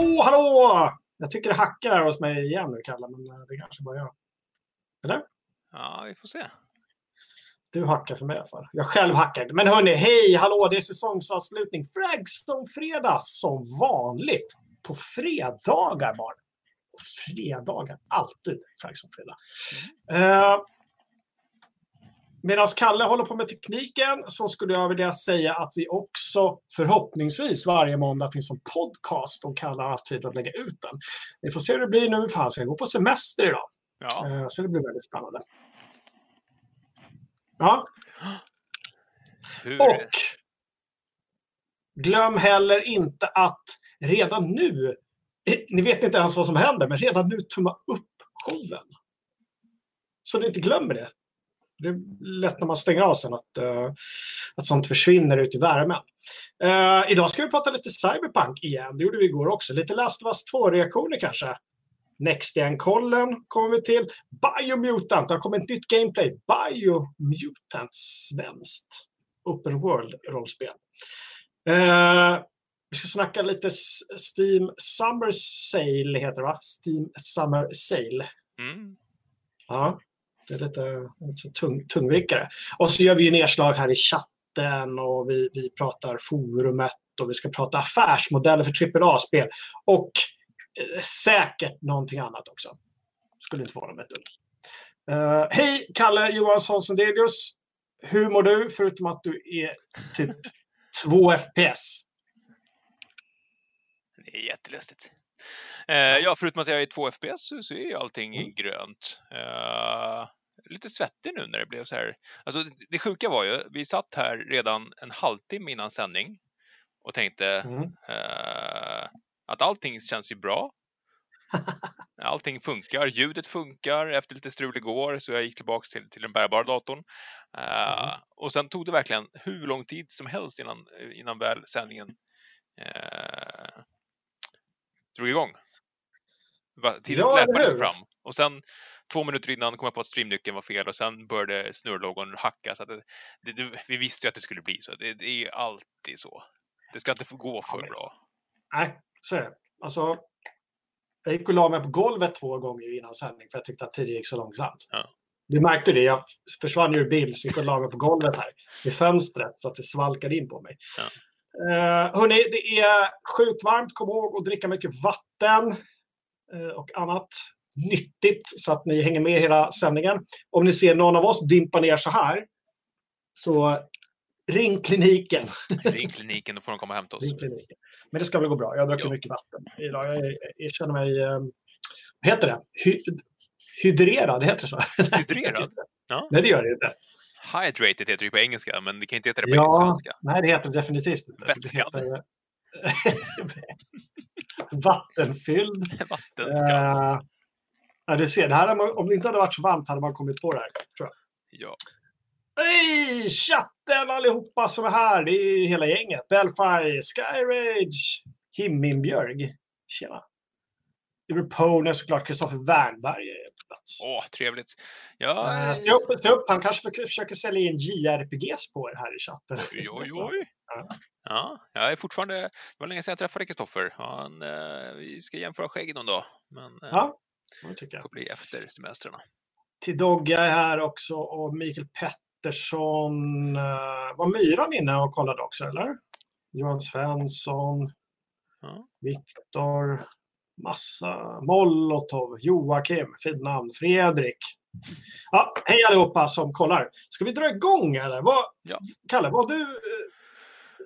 Hallå, hallå! Jag tycker det hackar här hos mig igen nu, Kalle, men eh, det kanske bara jag. Eller? Ja, vi får se. Du hackar för mig i alla fall. Jag själv hackar. Men hörni, hej, hallå, det är säsongsavslutning. Fragstone fredag som vanligt. På fredagar bara. På fredagar, alltid Fragstone fredag. Uh, Medan Kalle håller på med tekniken så skulle jag vilja säga att vi också förhoppningsvis varje måndag finns som podcast om Kalle har haft tid att lägga ut den. Vi får se hur det blir nu, för han ska gå på semester idag. Ja. Eh, Så det blir väldigt spännande. Ja, Hur... och glöm heller inte att redan nu, eh, ni vet inte ens vad som händer, men redan nu tumma upp showen. Så ni inte glömmer det. Det är lätt när man stänger av sen att, eh, att sånt försvinner ut i värmen. Eh, idag ska vi prata lite Cyberpunk igen. Det gjorde vi igår också. Lite Last of Us 2-reaktioner kanske. Next Gen-kollen kommer vi till. Biomutant, det har kommit ett nytt gameplay. Biomutant svenskt. Open World-rollspel. Eh, vi ska snacka lite Steam Summer Sale, heter det va? Steam Summer Sale. Mm. Ja, det är lite, lite tung, tungvrickare. Och så gör vi ju nedslag här i chatten och vi, vi pratar forumet och vi ska prata affärsmodeller för AAA-spel. Och eh, säkert någonting annat också. Skulle inte vara mig ett dugg. Eh, hej, Kalle Johansson Sundelius. Hur mår du förutom att du är typ 2 FPS? Det är jättelustigt. Eh, ja, förutom att jag är i 2 FPS så, så är allting Mm. grönt. Eh, lite svettig nu när det blev så här. Alltså, det- sjuka var ju, vi satt här redan en halvtimme innan sändning och tänkte Mm. eh, att allting känns ju bra. Allting funkar, ljudet funkar efter lite strul igår så jag gick tillbaks till, till den bärbara datorn. Eh, Mm. Och sen tog det verkligen hur lång tid som helst innan, innan väl sändningen eh, drog igång. Tiden Ja, hur? fram. Och sen två minuter innan kom jag på att streamnyckeln var fel och sen började snurrlogon hacka. Så att det, det, vi visste ju att det skulle bli så. Det, det är ju alltid så. Det ska inte få gå för men- bra. Nej, så är det. Alltså, jag gick och la mig på golvet två gånger innan sändning för jag tyckte att tiden gick så långsamt. Ja. Du märkte det. Jag försvann ur bild så gick och la mig på golvet här i fönstret så att det svalkade in på mig. Ja. Uh, hörni, det är sjukt varmt. Kom ihåg att dricka mycket vatten eh, och annat nyttigt så att ni hänger med hela sändningen. Om ni ser någon av oss dimpa ner så här så ring kliniken. Ring kliniken, då får de komma och hämta oss. Men det ska väl gå bra. Jag druckit Jo. mycket vatten idag. Jag, jag, jag känner mig... eh, vad heter det? Hy, hydrerad, heter det så? Hydrerad? Ja. Nej, det gör det inte. Hydrated heter det på engelska, men det kan inte heta det på Ja, svenska. nej, det heter det definitivt inte. Vätskad. heter- Vattenfylld. Vattenskall. Eh, ja, du ser, det här, man- om det inte hade varit så varmt hade man kommit på det här. Tror jag. Ja. Hej! Chatten allihopa som är här. Det är hela gänget. Delphi, Skyrage, Himminbjörg. Tjena. Liverpool såklart. Kristoffer Wernberg är på plats. Åh, trevligt. Ja, Eh, Stå upp, stå upp. Han kanske för- försöker sälja in JRPGs på er här i chatten. Oj, oj, oj. Ja. Ja, jag är fortfarande... Det var länge sedan jag träffade Kristoffer. Han, eh, vi ska jämföra skägg någon dag. Men eh, Ja, det får bli efter semestrarna. Till Dogga är här också och Mikael Pettersson. Uh, var Myran inne och kollade också, eller? Johan Svensson, Ja. Viktor, massa, Molotov, Joakim, fint namn, Fredrik. Ja, hej allihopa som kollar. Ska vi dra igång eller? Vad, Ja. Kalle, vad du,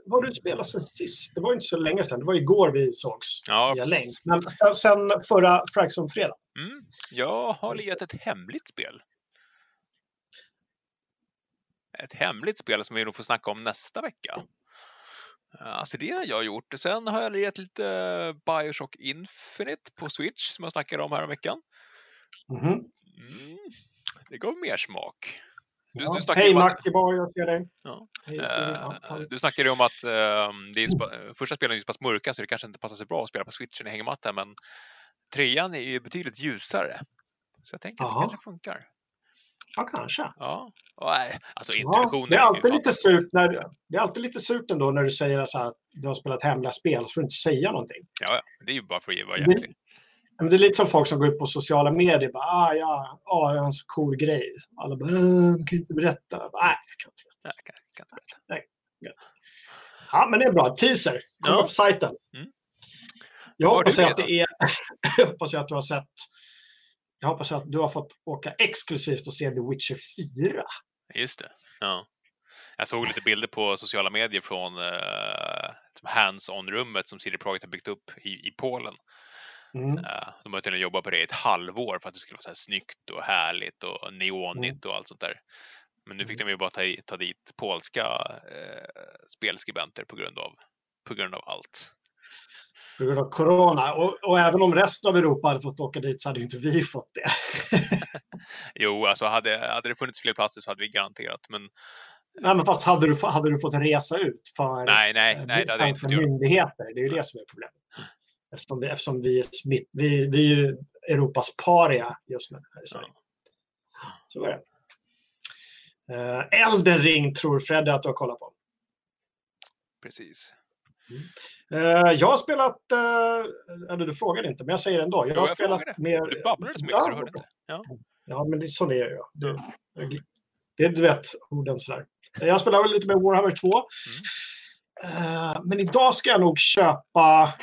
eh, vad du spelat sen sist? Det var inte så länge sedan. Det var igår vi sågs Ja, via länk. Men sen, förra Fragson-fredag. Mm. Jag har lirat ett hemligt spel. Ett hemligt spel som vi nog får snacka om nästa vecka. Alltså det har jag gjort. Sen har jag lirat lite Bioshock Infinite på Switch som jag snackade om här om veckan. Mhm. Mm. Det gav mer smak. Du, Ja. du Hej Mackiboy, jag ser dig. Ja. Hej, ja, ja. du snackade ju om att eh, det är första spelen är ju så pass mörka så det kanske inte passar så bra att spela på switchen i hängmatta men trean är ju betydligt ljusare. Så jag tänker att det Jaha. kanske funkar. Ja, kanske. Ja. Och, nej, alltså Ja, introduktionen det är ju alltid lite fantastisk. surt när, det är alltid lite surt ändå när du säger så här, att du har spelat hemliga spel, så får du inte säga någonting. Ja, ja. Det är ju bara för att vara Det- jäklig. Men det är lite som folk som går ut på sociala medier. Bara, ah, ja, ah, jag har en så cool grej. Alla bara, "Äh, kan inte berätta. Jag bara, Nej, jag kan inte berätta. Nej, kan, kan inte berätta. Ja, men det är bra. Teaser. Kom Ja. upp på sajten. Mm. Jag hoppas jag att det är... jag hoppas att du har sett... Jag hoppas att du har fått åka exklusivt och se The Witcher 4. Just det. Ja. Jag såg lite bilder på sociala medier från uh, hands-on-rummet som CD Projekt har byggt upp i, i Polen. Mm. Eh, de har tydligen jobbat på det i ett halvår för att det skulle vara så här snyggt och härligt och neonigt och allt sånt där. Men nu fick de ju bara ta, ta dit polska eh, spelskribenter på grund, av, på grund av allt. På grund av corona. Och, och även om resten av Europa hade fått åka dit så hade ju inte vi fått det. Jo, alltså hade, hade det funnits fler platser så hade vi garanterat, men Nej, men fast hade du, hade du fått resa ut för nej, nej, eh, nej, det hade jag inte myndigheter? Det är ju det som är problemet. Eftersom, det, eftersom vi, är smitt, vi, vi är ju Europas paria just nu här i Sverige. Så är det. Uh, Elden ring tror Freddy att du har kollat på. Precis. Eh, jag har spelat, uh, eller du frågade inte, men jag säger ändå. Jag Jo, har jag spelat frågade. mer... Du babblade så mycket så du hörde inte. Ja. Ja, men det, så det är jag. Det, det, du vet, orden sådär. Jag spelar väl lite med Warhammer 2. Eh, men idag ska jag nog köpa...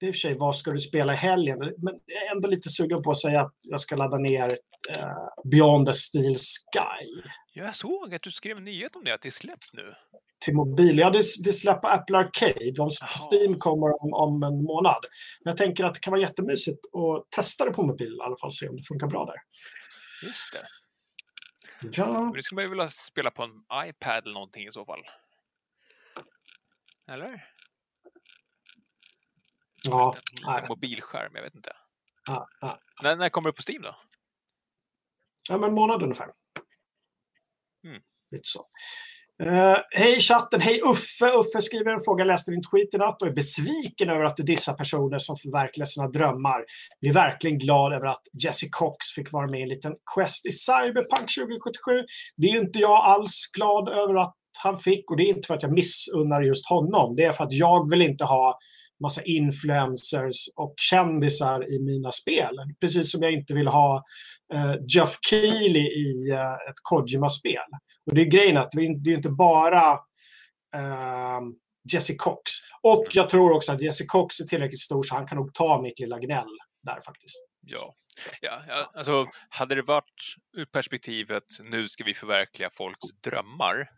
Det är i och för sig, vad ska du spela i helgen? Men jag är ändå lite sugen på att säga att jag ska ladda ner eh, Beyond the Steel Sky Ja, Jag såg att du skrev en nyhet om det, att det är släppt nu. till mobil. Ja, det, det släpper Apple Arcade. De. Steam kommer om, om en månad. Men jag tänker att det kan vara jättemysigt att testa det på mobil i alla fall. Se om det funkar bra där. Just det. Ja, det skulle man ju vilja spela på en iPad eller någonting i så fall. Eller? Ja, En mobilskärm, jag vet inte. ja, ja. När, när kommer det på Steam då? Ja, men en månad ungefär. Mm. Lite så. Eh, hej chatten, hej Uffe. Uffe skriver en fråga, läste din tweet i natt och är besviken över att du dissar personer som förverkligar sina drömmar. Vi är verkligen glad över att Jesse Cox fick vara med i en liten quest i Cyberpunk 2077. Det är inte jag alls glad över att han fick och det är inte för att jag missunnar just honom. Det är för att jag vill inte ha massa influencers och kändisar i mina spel. Precis som jag inte vill ha eh, Jeff Keely i eh, ett Kojima-spel. Och det är grejen att det är inte bara eh, Jesse Cox. Och jag tror också att Jesse Cox är tillräckligt stor så han kan nog ta mitt lilla gnäll där faktiskt. Ja. ja, ja alltså hade det varit ur perspektivet nu ska vi förverkliga folks drömmar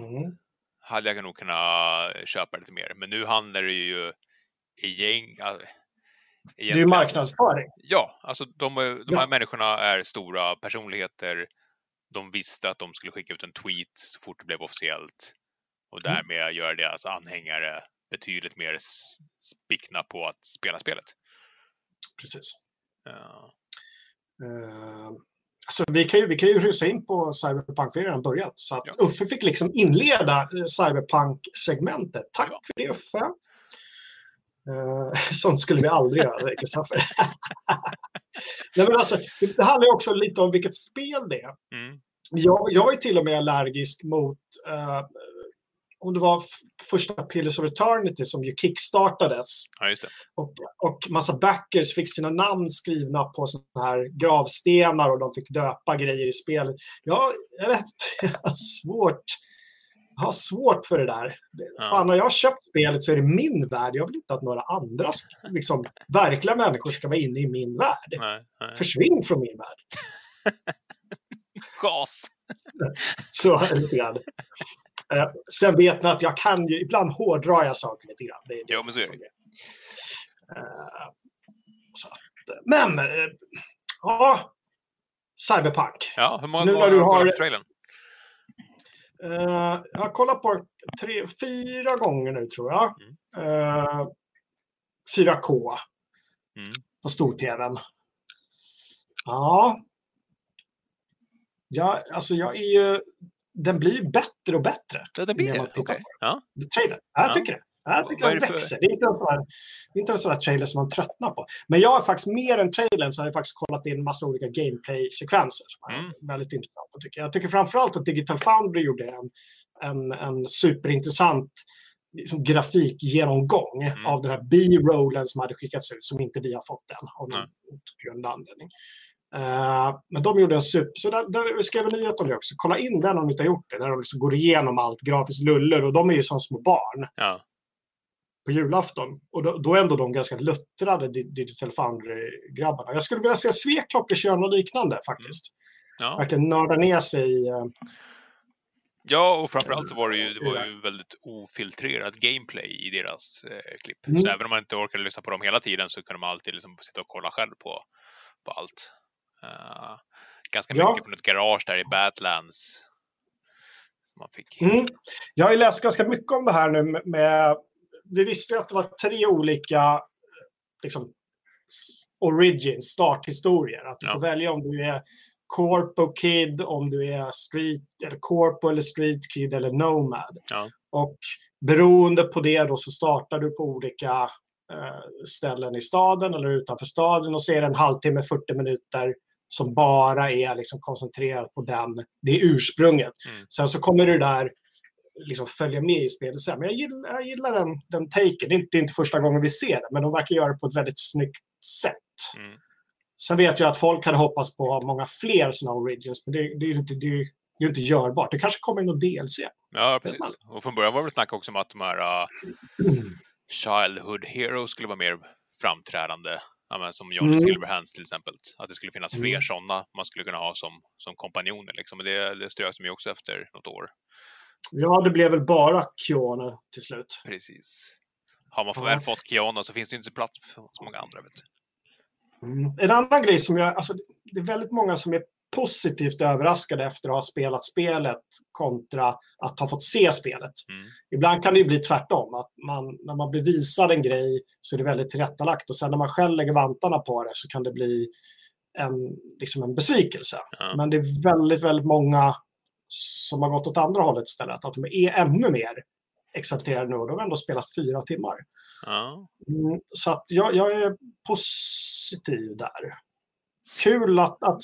Mm. Hade jag nog kunnat köpa lite mer. Men nu handlar det ju i gäng... ja, Det är ju marknadsföring. Ja, alltså de, är- de Ja. här människorna är stora personligheter. De visste att de skulle skicka ut en tweet så fort det blev officiellt och Mm. därmed göra deras anhängare betydligt mer s- spickna på att spela spelet. Precis. Ja, Eh, alltså, vi, kan ju, vi kan ju rusa in på Cyberpunk, det har redan börjat. Så att Ja. Uffe fick liksom inleda eh, Cyberpunk-segmentet. Tack Ja. för det Uffe. Uh, sånt skulle vi aldrig göra, Kristoffer. Nej, men alltså, det, handlar ju också lite om vilket spel det är. mm. Jag, jag är till och med allergisk mot eh, om det var första Pillars of Eternity som ju kickstartades ja och, och massa backers fick sina namn skrivna på såna här gravstenar och de fick döpa grejer i spelet. Jag, jag, vet, jag, har, svårt, jag har svårt för det där. Ja. Fan, när jag har köpt spelet så är det min värld. Jag vill inte att några andra, liksom, verkliga människor ska vara inne i min värld. Nej, nej. Försvinn från min värld. Gas! Så lite grann. Eh, sen vet ni att jag kan ju, ibland hårdrar jag saker lite grann. Det är det Jo, men så är det. Eh, så att, eh, men, eh, ja. Cyberpunk. Ja, hur många Nu gånger har du har- kollat på trailern? Eh, jag har kollat på tre, fyra gånger nu tror jag. Eh, 4K Mm. på stor-tvn. Ja. ja. Alltså jag är ju... Den blir bättre och bättre. Ja, det blir det? Okej. på Ja. Trailern. Ja, jag Ja. tycker det. Jag tycker den växer. Det är inte en, sån här, det är inte en sån här trailer som man tröttnar på. Men jag har faktiskt mer än trailern så har jag faktiskt kollat in massa olika gameplay-sekvenser som mm. är väldigt intressanta. Tycker jag. jag tycker framförallt att Digital Foundry gjorde en, en, en superintressant liksom, grafikgenomgång mm. av den här B-rollen som hade skickats ut som inte vi har fått än av någon anledning. Uh, men de gjorde en super... Så där, där skrev en nyhet om det också. Kolla in den om ni inte har gjort det. När de liksom går igenom allt grafiskt luller. Och de är ju som små barn. Ja. På julafton. Och då, då är ändå de ganska luttrade Digital Foundry-grabbarna. Jag skulle vilja se Sveklockor köra något liknande faktiskt. Ja. Verkligen nörda ner sig i... Uh, Ja, och framförallt så var det ju, det var ju väldigt ofiltrerat gameplay i deras eh, klipp. Mm. Så även om man inte orkade lyssna på dem hela tiden så kunde man alltid liksom sitta och kolla själv på, på allt. Uh, ganska ja. mycket från ett garage där i Badlands. Man fick. Mm. Jag har ju läst ganska mycket om det här nu med, med vi visste ju att det var tre olika liksom, origins, starthistorier. Att du ja. får välja om du är Corpo Kid, om du är Street, eller Corpo eller Street Kid eller Nomad. Ja. Och beroende på det då så startar du på olika eh, ställen i staden eller utanför staden och det en halvtimme, 40 minuter som bara är liksom koncentrerat på den, det ursprunget. Mm. Sen så kommer du där liksom följa med i spelet sen. Men jag gillar, jag gillar den, den taken. Det är, inte, det är inte första gången vi ser det, men de verkar göra det på ett väldigt snyggt sätt. Mm. Sen vet jag att folk hade hoppats på många fler sådana origins, men det, det, är inte, det, det är inte görbart. Det kanske kommer någon DLC. Ja, precis. Och från början var det snack också om att de här uh, Childhood Heroes skulle vara mer framträdande. Ja, som Johnny mm. Silverhands till exempel. Att det skulle finnas fler mm. sådana man skulle kunna ha som, som kompanjoner. Liksom. Det, det strök de ju också efter något år. Ja, det blev väl bara Kiona till slut. Precis. Har man ja. väl fått Kiona så finns det inte plats för så många andra. Vet du. Mm. En annan grej som jag, alltså, det är väldigt många som är positivt överraskade efter att ha spelat spelet kontra att ha fått se spelet. Mm. Ibland kan det ju bli tvärtom, att man, när man blir visad en grej så är det väldigt tillrättalagt och sen när man själv lägger vantarna på det så kan det bli en, liksom en besvikelse. Mm. Men det är väldigt, väldigt många som har gått åt andra hållet istället, att de är ännu mer exalterade nu och de har ändå spelat fyra timmar. Ja. Mm, så att jag, jag, är positiv där. Kul att, att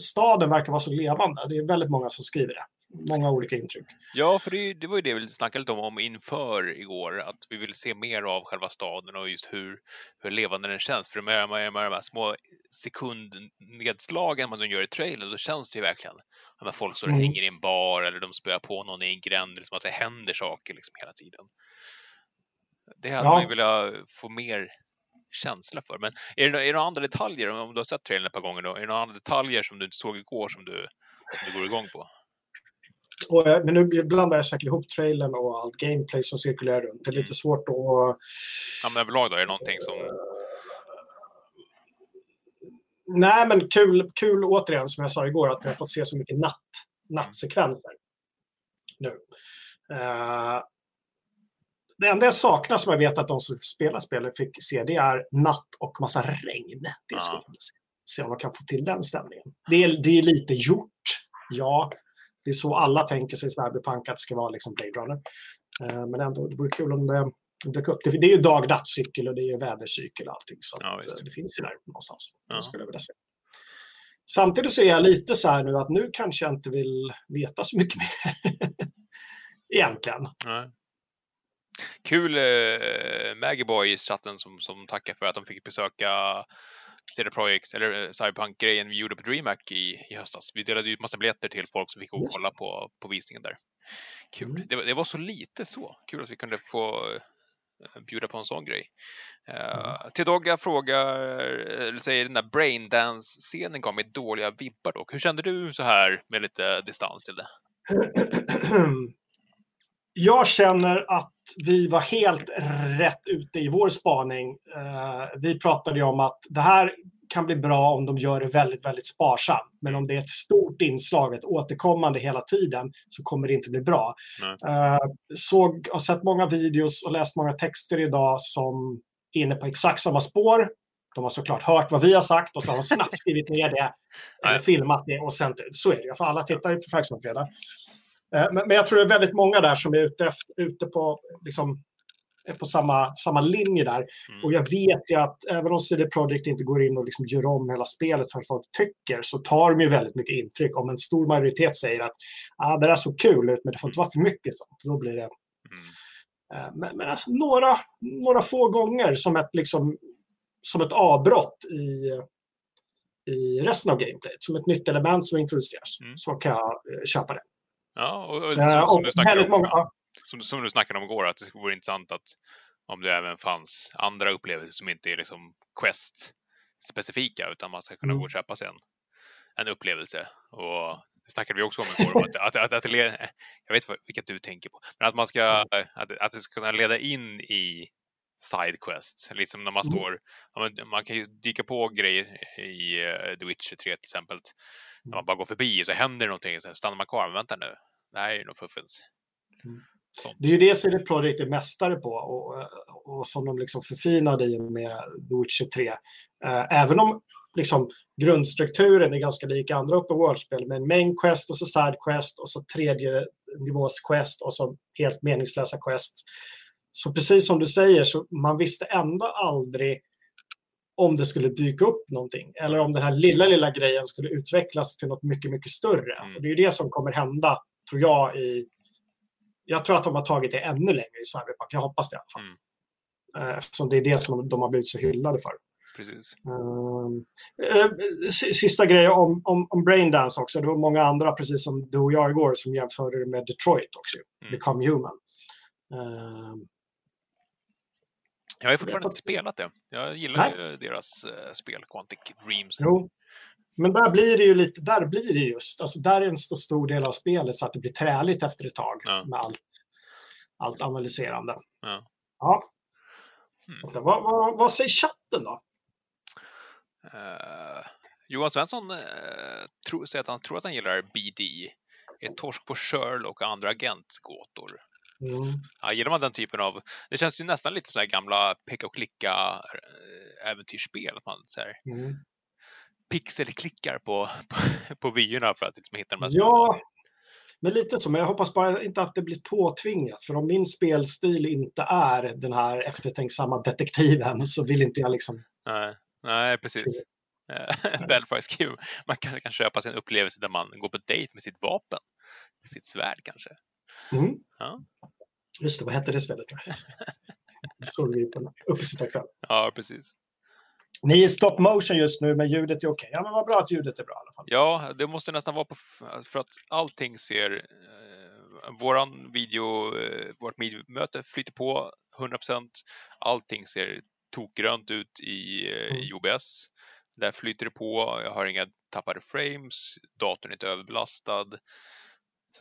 staden verkar vara så levande. Det är väldigt många som skriver det. Många olika intryck. Ja, för det, det var ju det vi snackade lite om, om inför igår, att vi vill se mer av själva staden och just hur, hur levande den känns. För med, med, med de här små sekundnedslagen man gör i trailern, då känns det ju verkligen att folk står och mm. hänger i en bar eller de spöar på någon i en gränd, liksom att det händer saker liksom hela tiden. Det hade ja. man ju velat få mer känsla för. Men är det, är det några andra detaljer, om du har sett trailern ett par gånger, då, är det några andra detaljer som du inte såg igår som du, som du går igång på? Och, men nu blandar jag säkert ihop trailern och allt gameplay som cirkulerar runt. Det är lite mm. svårt att... Ja, men överlag då, är det någonting som... Nej, men kul, kul återigen, som jag sa igår, att vi har fått se så mycket natt, nattsekvenser nu. Uh, det enda jag saknar som jag vet att de som spelar spelet fick se det är natt och massa regn. Det skulle ja. se. se om man kan få till den stämningen. Det är, det är lite gjort, ja. Det är så alla tänker sig Cyberpunk att det ska vara liksom Blade Runner. Uh, men ändå, det vore kul om det dök upp. Det, det är ju dag-nattcykel och det är vädercykel och allting. Så ja, att, det finns ju där någonstans. Ja. Skulle jag vilja se. Samtidigt så är jag lite så här nu att nu kanske jag inte vill veta så mycket mer. Egentligen. Nej. Kul eh, Maggie Boy i chatten som, som tackar för att de fick besöka CD Projekt, eller eh, Cyberpunk-grejen vi gjorde på DreamHack i, i höstas. Vi delade ut massa biljetter till folk som fick gå och kolla på, på visningen där. Kul. Mm. Det, det, var så lite så. Kul att vi kunde få uh, bjuda på en sån grej. Uh, mm. Till Dogga frågar, eller säger den där braindance-scenen gav mig dåliga vibbar dock. Hur kände du så här med lite distans till det? jag känner att vi var helt rätt ute i vår spaning. Uh, vi pratade ju om att det här kan bli bra om de gör det väldigt, väldigt sparsamt. Men om det är ett stort inslag, ett återkommande hela tiden, så kommer det inte bli bra. Uh, såg, har sett många videos och läst många texter idag som är inne på exakt samma spår. De har såklart hört vad vi har sagt och så har de snabbt skrivit ner det, eller filmat det och sänt ut. Så är det, för alla tittar ju på Fragsson-fredag. Eh, men, jag tror det är väldigt många där som är ute, efter, ute på liksom, är på samma, samma linje där. Mm. Och jag vet ju att även om CD Projekt inte går in och liksom gör om hela spelet för vad folk tycker så tar de ju väldigt mycket intryck. Om en stor majoritet säger att ah, det där såg kul ut men det får inte vara för mycket sånt. Då blir det... Mm. Eh, men men alltså, några, några få gånger som ett, liksom, som ett avbrott i, i resten av gameplayet. Som ett nytt element som introduceras. Mm. Så kan jag eh, köpa det. Ja, och, och, Eh, som, som, och du snackade om, många, som, som du snackade om igår, att det vore intressant att om det även fanns andra upplevelser som inte är liksom Quest-specifika, utan man ska kunna Mm. gå och köpa sig en, en upplevelse. Och det snackade vi också om igår, att, att, att, att det led, jag vet vilket du tänker på, men att man ska, att, att det ska kunna leda in i Sidequest. Liksom när man Mm. står, man kan ju dyka på grejer i eh, The Witcher 3 till exempel. När man bara går förbi så händer det någonting, så stannar man kvar. Men vänta nu, det här är ju något fuffens. Mm. Det är ju det CD Projekt är mästare på och, och som de liksom förfinade i med The Witcher 3. Eh, även om liksom grundstrukturen är ganska lik andra open world-spel med en main quest och så side quest och så tredje nivås quest och så helt meningslösa quests. Så precis som du säger så man visste ändå aldrig om det skulle dyka upp någonting eller om den här lilla, lilla grejen skulle utvecklas till något mycket, mycket större. Mm. Och det är det som kommer hända, tror jag, i jag tror att de har tagit det ännu längre i Cyberpunk. Jag hoppas det i alla fall. Mm. Eh, Eftersom det är det som de har blivit så hyllade för. Precis. Ehm, eh, Sista grejen om, om, om Braindance också. Det var många andra, precis som du och jag igår, som jämförde det med Detroit också. Mm. Become Human. Jag har fortfarande inte spelat det. Jag gillar Nej. ju deras eh, spel, Quantic Dreams. jo. Men där blir det ju lite, där blir det just, alltså där är en så stor del av spelet så att det blir träligt efter ett tag Ja. med allt, allt analyserande. Ja. Ja. Mm. Vad, vad, vad säger chatten då? Eh, Johan Svensson uh, tror, säger att han tror att han gillar BD. Ett torsk på Sherlock och andra agentgåtor. Mm. Ja, gillar man den typen av... Det känns ju nästan lite som gamla peka och klicka eh, äventyrsspel. Att man så här, Mm. pixelklickar på, på, på vyerna för att liksom hitta de här Ja, men lite så. Men jag hoppas bara inte att det blir påtvingat. För om min spelstil inte är den här eftertänksamma detektiven så vill inte jag liksom... Nej, nej precis. Eh, skriver, man kanske kan köpa sig en upplevelse där man går på dejt med sitt vapen. Sitt svärd kanske. Mm. Ja. Just det, vad hette det spelet? Såg vi på uppesittarkväll. Ja, precis. Ni är i stop motion just nu, men ljudet är okej. Ja, men vad bra att ljudet är bra i alla fall. Ja, det måste nästan vara på, för att allting ser... Eh, våran video, eh, vårt videomöte flyter på 100%. Allting ser tokgrönt ut i, eh, i OBS. Där flyter det på, jag har inga tappade frames, datorn är inte överbelastad.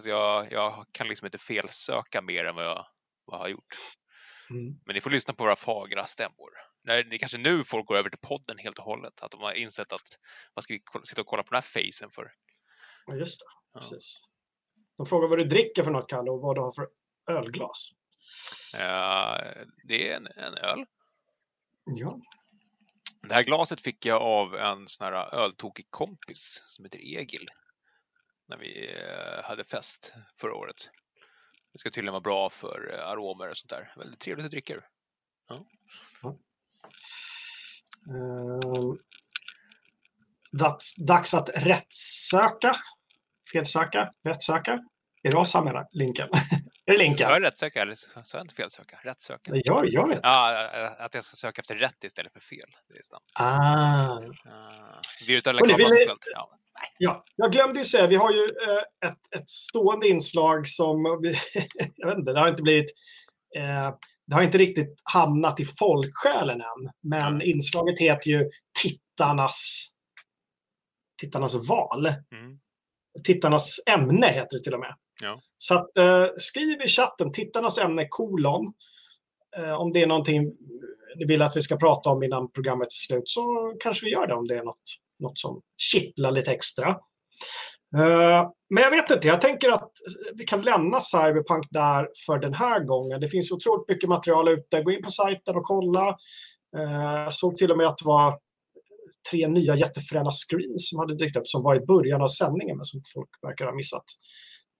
Så jag, jag kan liksom inte felsöka mer än vad jag, vad jag har gjort. Mm. Men ni får lyssna på våra fagra stämmor. Nej, Det är kanske nu folk går över till podden helt och hållet. Att de har insett att vad ska vi sitta och kolla på den här facen för? Ja, just det. Ja. Precis. De frågar vad du dricker för något, Kalle, och vad du har för ölglas. Eh, det är en, en öl. Ja. Det här glaset fick jag av en sån här öltokig kompis som heter Egil. När vi eh, hade fest förra året. Det ska tydligen vara bra för eh, aromer och sånt där. Väldigt trevligt att dricka ur. Ehm, dags, dags att rättssöka. Felsöka, rättssöka. Är det oss han menar? Linken. är det Sa linken? jag rättsöka eller sa jag inte felsöka? Rättsöka. Ja, jag vet. Ja, att jag ska söka efter rätt istället för fel. Det är sant. Ah. Uh, virtuella. Ja. Ja, jag glömde ju säga, vi har ju eh, ett, ett stående inslag som, vi, jag vet inte, det har inte blivit, eh, det har inte riktigt hamnat i folksjälen än. Men inslaget heter ju Tittarnas, Tittarnas val. Mm. Tittarnas ämne heter det till och med. Ja. Så att, eh, skriv i chatten tittarnas ämne kolon. Eh, om det är någonting ni vill att vi ska prata om innan programmet är slut så kanske vi gör det om det är något, något som kittlar lite extra. Eh, men jag vet inte, jag tänker att vi kan lämna Cyberpunk där för den här gången. Det finns otroligt mycket material ute. Gå in på sajten och kolla. Eh, Jag såg till och med att det var tre nya jättefräna screens som hade dykt upp som var i början av sändningen men som folk verkar ha missat.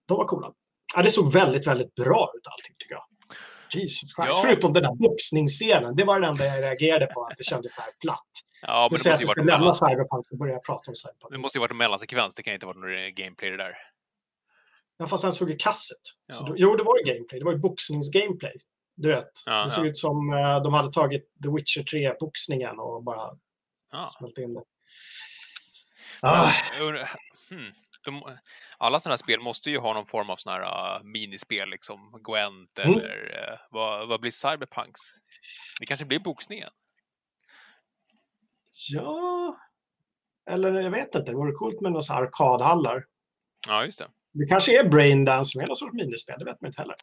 De var coola. Ja, det såg väldigt, väldigt bra ut allting tycker jag. Jesus Christ. Förutom den där boxningsscenen. Det var det enda jag reagerade på, att det kändes här platt. Ja, men det säger måste ju varit lämna mellan... Cyberpunk och börja prata om Cyberpunk. Det måste ju varit en mellansekvens, det kan inte vara någon gameplay det där. Ja, fast den såg ju kass ut. Så Ja. då- Jo, det var ju gameplay. Det var ju boxningsgameplay. Du vet, Ja, det såg ja. ut som eh, de hade tagit The Witcher 3-boxningen och bara Ja. smält in det. Ah, hmm. De, alla sådana här spel måste ju ha någon form av sådana här uh, minispel, liksom Gwent Mm. eller uh, vad, vad blir Cyberpunks? Det kanske blir boxningen? Ja, eller jag vet inte. Det vore coolt med några så här arkadhallar. Ja, just det. Det kanske är Braindance med någon sorts minispel. Det vet man inte heller.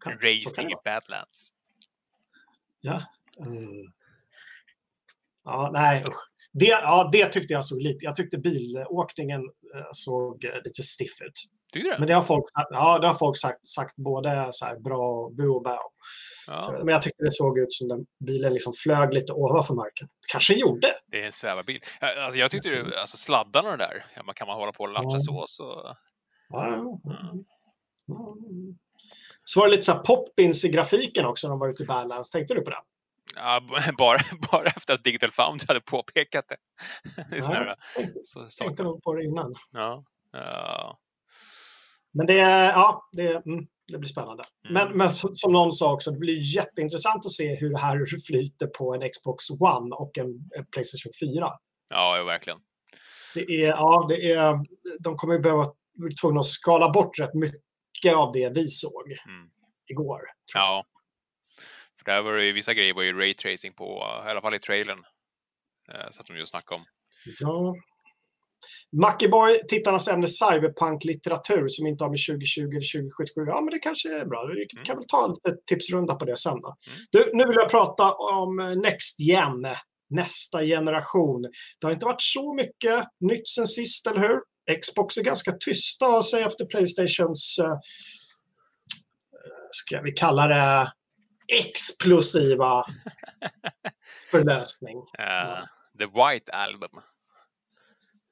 Kan, Racing. Badlands. Ja. Mm. Ja, nej usch. Det, ja, det tyckte jag såg lite. Jag tyckte bilåkningen eh, såg eh, lite stiff ut. Tycker du Men det har folk, ja, det har folk sagt, sagt både så här bra och bu och bä. Ja, Men jag tyckte det såg ut som den bilen liksom flög lite ovanför marken. Kanske gjorde. det är en svävarbil. Ja, Alltså, jag tyckte det, alltså sladdarna där, ja, man kan man hålla på och latcha Ja. så, så Ja, ja, ja. Så var det lite så här poppins i grafiken också när de var ute i Badlands. Tänkte du på det? ja, bara, bara efter att Digital Foundry hade påpekat det. det såna här, tänkte, så, tänkte saker. nog på det innan. Ja. Ja. Men det, ja, det, mm, det blir spännande. Mm. Men, men som, någon sa också, det blir jätteintressant att se hur det här flyter på en Xbox One och en, Playstation 4. ja, verkligen. Det är, ja, det är, de kommer ju behöva tvungna att skala bort rätt mycket av det vi såg Mm. igår. Ja. För där var det ju, vissa grejer var ju raytracing på, i alla fall i trailern. Eh, Så att de ju snackade om. Ja. Mackiboy, tittarnas ämne cyberpunk-litteratur som inte har med 2020 eller 2077. Ja, men det kanske är bra. Vi kan väl ta en tipsrunda på det sen. Då. Mm. Du, nu vill jag prata om Next Gen, nästa generation. Det har inte varit så mycket nytt sen sist, eller hur? Xbox är ganska tysta av sig efter Playstations, eh, ska vi kalla det, explosiva förlösning. Eh, The White Album.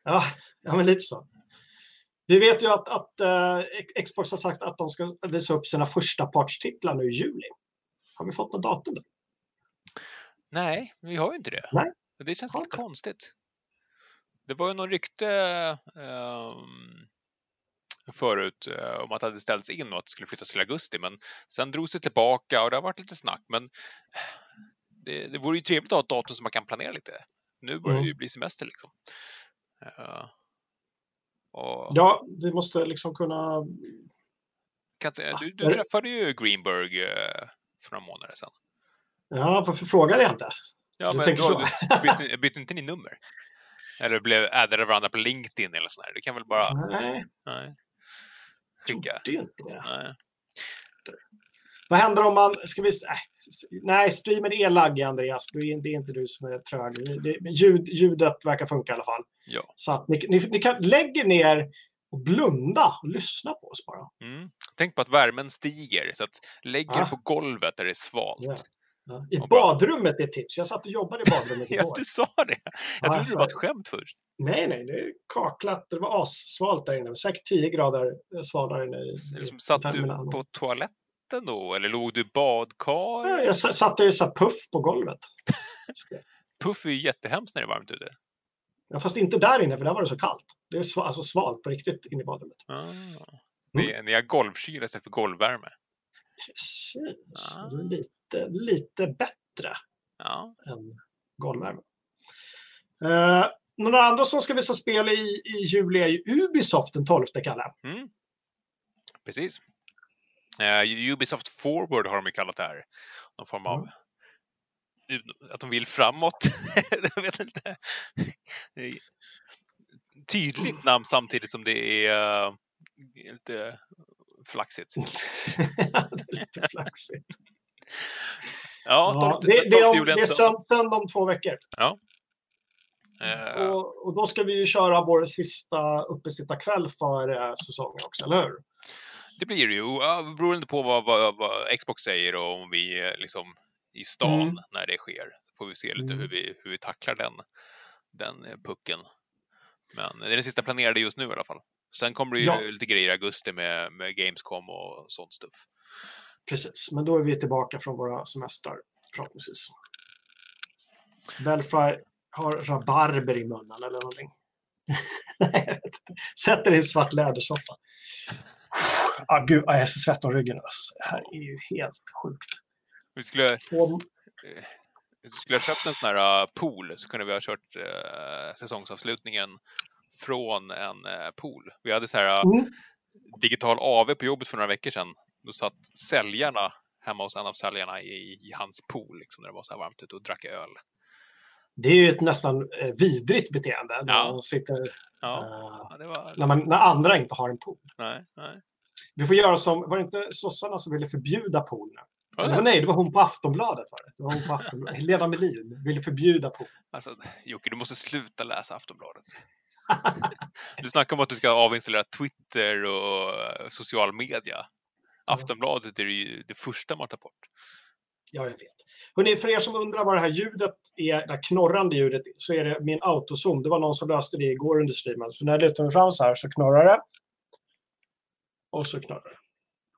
Ja, ja men lite så. Vi vet ju att, att eh, Xbox har sagt att de ska visa upp sina första partstitlar nu i juli. Har vi fått något datum? Där? Nej, vi har ju inte det. Nej. Det känns lite konstigt. Det var ju någon rykte ehm, förut eh, om att det hade ställts in och att det skulle flyttas till augusti, men sen drogs det tillbaka och det har varit lite snack. Men det, det vore ju trevligt att ha ett datum som man kan planera lite. Nu börjar det ju bli semester liksom. Eh, och Ja, vi måste liksom kunna... kan, du, du är det- träffade ju Greenberg eh, för några månader sedan. Ja, varför frågade jag inte? Ja, Du men då, bytte, bytte inte ni nummer? Eller blev addade varandra på LinkedIn eller sådär? Du kan väl bara... Nej, Nej. jag Skicka? trodde inte det. Nej. Vad händer om man... Ska vi, nej, nej, streamen är laggig, Andreas. Det är, det är inte du som är trög. Det, ljud, ljudet verkar funka i alla fall. Ja. Så att ni, ni, ni kan lägga ner och blunda och lyssna på oss bara. Mm. Tänk på att värmen stiger, så att lägg er Ah. på golvet där det är svalt. Ja. Ja. I badrummet är ett tips. Jag satt och jobbade i badrummet Ja, igår. du sa det! Jag Ja, trodde det var ett skämt först. Nej, nej, det är kaklat. Det var assvalt där inne. Säkert 10 grader svalare inne i, i Liksom, satt du på toaletten då, eller låg du i badkar? Ja, jag sa- satte i så puff på golvet. Puff är ju jättehemskt när det är varmt ute. Ja, fast inte där inne, för där var det så kallt. Det är sva- alltså svalt på riktigt inne i badrummet. Ah. Ni, ni har golvkyla istället för golvvärme. Precis. Ah. Lite, lite bättre Ja. än golvvärme. Uh, några andra som ska visa spel i, i juli är ju Ubisoft den 12, Kalle. Mm. Precis. Eh, Ubisoft Forward har de ju kallat det här. Någon form av... Att de vill framåt. jag vet inte. Tydligt namn samtidigt som det är eh, lite flaxigt. det är lite flaxigt. Ja, Ja, 12, det, det, är, 12 om, juli det är söndag. söndag om två veckor. Eh, Och, och då ska vi ju köra vår sista uppesittarkväll för eh, säsongen också, eller hur? Det blir det ju. Beroende på vad, vad, vad Xbox säger och om vi är liksom i stan Mm. när det sker. Får vi se lite Mm. hur, vi, hur vi tacklar den, den eh, pucken. Men det är den sista planerade just nu i alla fall. Sen kommer det ju Ja. lite grejer i augusti med, med Gamescom och sånt stuff. Precis, men då är vi tillbaka från våra semestrar förhoppningsvis. Belfry har rabarber i munnen eller någonting. Nej. Sätter dig i en svart lädersoffa. Ah, gud, ah, jag är så svett om ryggen. Alltså. Det här är ju helt sjukt. Vi skulle, eh, vi skulle ha köpt en sån här uh, pool så kunde vi ha kört uh, säsongsavslutningen från en uh, pool. Vi hade så här uh, Mm. digital AV på jobbet för några veckor sedan. Då satt säljarna hemma hos en av säljarna i, i hans pool liksom, när det var så här varmt ute och drack öl. Det är ju ett nästan eh, vidrigt beteende. När, Ja. man sitter, Ja, det var... när, man, när andra inte har en pool. Nej, nej. Vi får göra som, var det inte sossarna som ville förbjuda pool nu? Ja, nej, det var hon på Aftonbladet. Var det. Det var hon på Aftonbladet. Helena Melin ville förbjuda pool. Alltså, Jocke, du måste sluta läsa Aftonbladet. Du snackar om att du ska avinstallera Twitter och eh, social media. Aftonbladet är ju det första man tar bort. Ja, jag vet. Hörrni, för er som undrar vad det här ljudet är, det här knorrande ljudet, så är det min autozoom. Det var någon som löste det igår under streamen. Så när jag lutar mig fram så här så knorrar det. Och så knorrar det.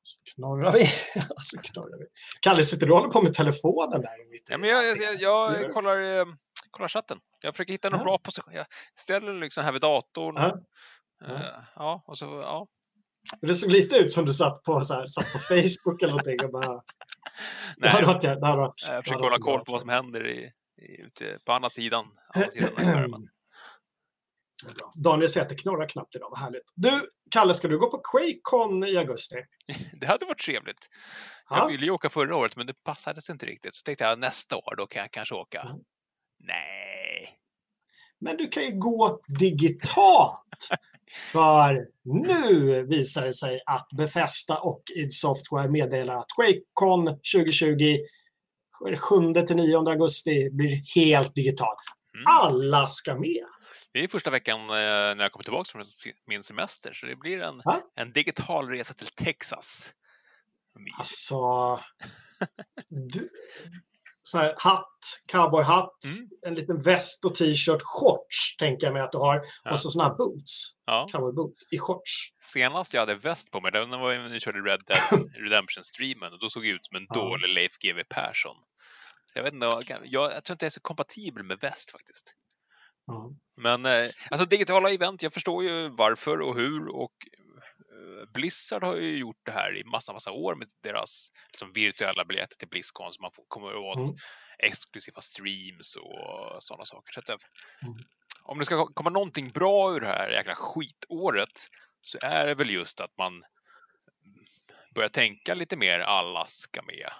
Så knorrar vi. Så knorrar vi. Kalle, sitter du och håller på med telefonen där? mitt Ja, men jag, jag, jag, Ja. jag kollar, eh, kollar chatten. Jag försöker hitta någon Ja. bra position. Jag ställer liksom här vid datorn. Ja. Eh, ja, och så, ja. Det såg lite ut som du satt på, så här, satt på Facebook eller någonting och bara... Det Nej, hade varit, det hade varit, jag det försöker hålla koll på vad som händer i, i, ute på andra sidan. Andra sidan skärmen. Det. Daniel säger att det knorrar knappt idag, vad härligt. Du, Kalle, ska du gå på Quakecon i augusti? Det hade varit trevligt. Ja. Jag ville ju åka förra året, men det passade sig inte riktigt. Så tänkte jag nästa år, då kan jag kanske åka. Mm. Nej. Men du kan ju gå digitalt. För nu visar det sig att Bethesda och id Software meddelar att Quakecon 2020 7-9 augusti blir helt digital. Mm. Alla ska med. Det är första veckan eh, när jag kommer tillbaka från min semester, så det blir en, en digital resa till Texas. Mys. Alltså... Du, så här, hatt, cowboyhatt, Mm. en liten väst och t-shirt, shorts tänker jag mig att du har. Ja. Och så såna här boots, Ja. cowboyboots i shorts. Senast jag hade väst på mig, det var när vi körde Red Dead Redemption-streamen och då såg jag ut som en Ja. dålig Leif GW Persson. Jag, vet inte, jag, jag, jag tror inte jag är så kompatibel med väst faktiskt. Ja. Men eh, alltså digitala event, jag förstår ju varför och hur och Blizzard har ju gjort det här i massa, massa år med deras liksom, virtuella biljetter till Blizzcon så man får, kommer åt Mm. exklusiva streams och sådana saker. Så att, eh, Mm. Om det ska komma någonting bra ur det här jäkla skitåret så är det väl just att man börjar tänka lite mer alla ska med.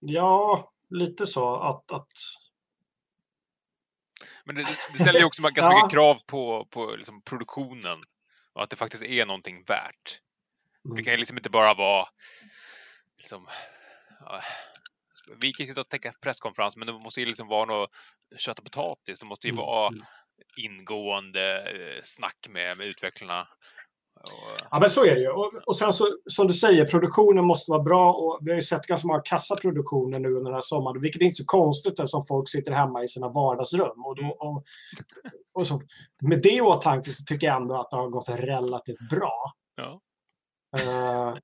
ja, lite så att... att Men det, det ställer ju också ganska Ja. mycket krav på, på liksom produktionen och att det faktiskt är någonting värt. Det kan ju liksom inte bara vara liksom, ja, vi kan ju sitta och täcka presskonferens men det måste ju liksom vara något kött och potatis. Det måste ju Mm, vara mm. ingående eh, snack med, med utvecklarna. Ja, men så är det ju. Och, och sen så, som du säger, produktionen måste vara bra och vi har ju sett ganska många kassaproduktioner nu under den här sommaren, vilket är inte så konstigt eftersom folk sitter hemma i sina vardagsrum. Och, då, och, och så, med det i åtanke så tycker jag ändå att det har gått relativt bra. ja. Uh,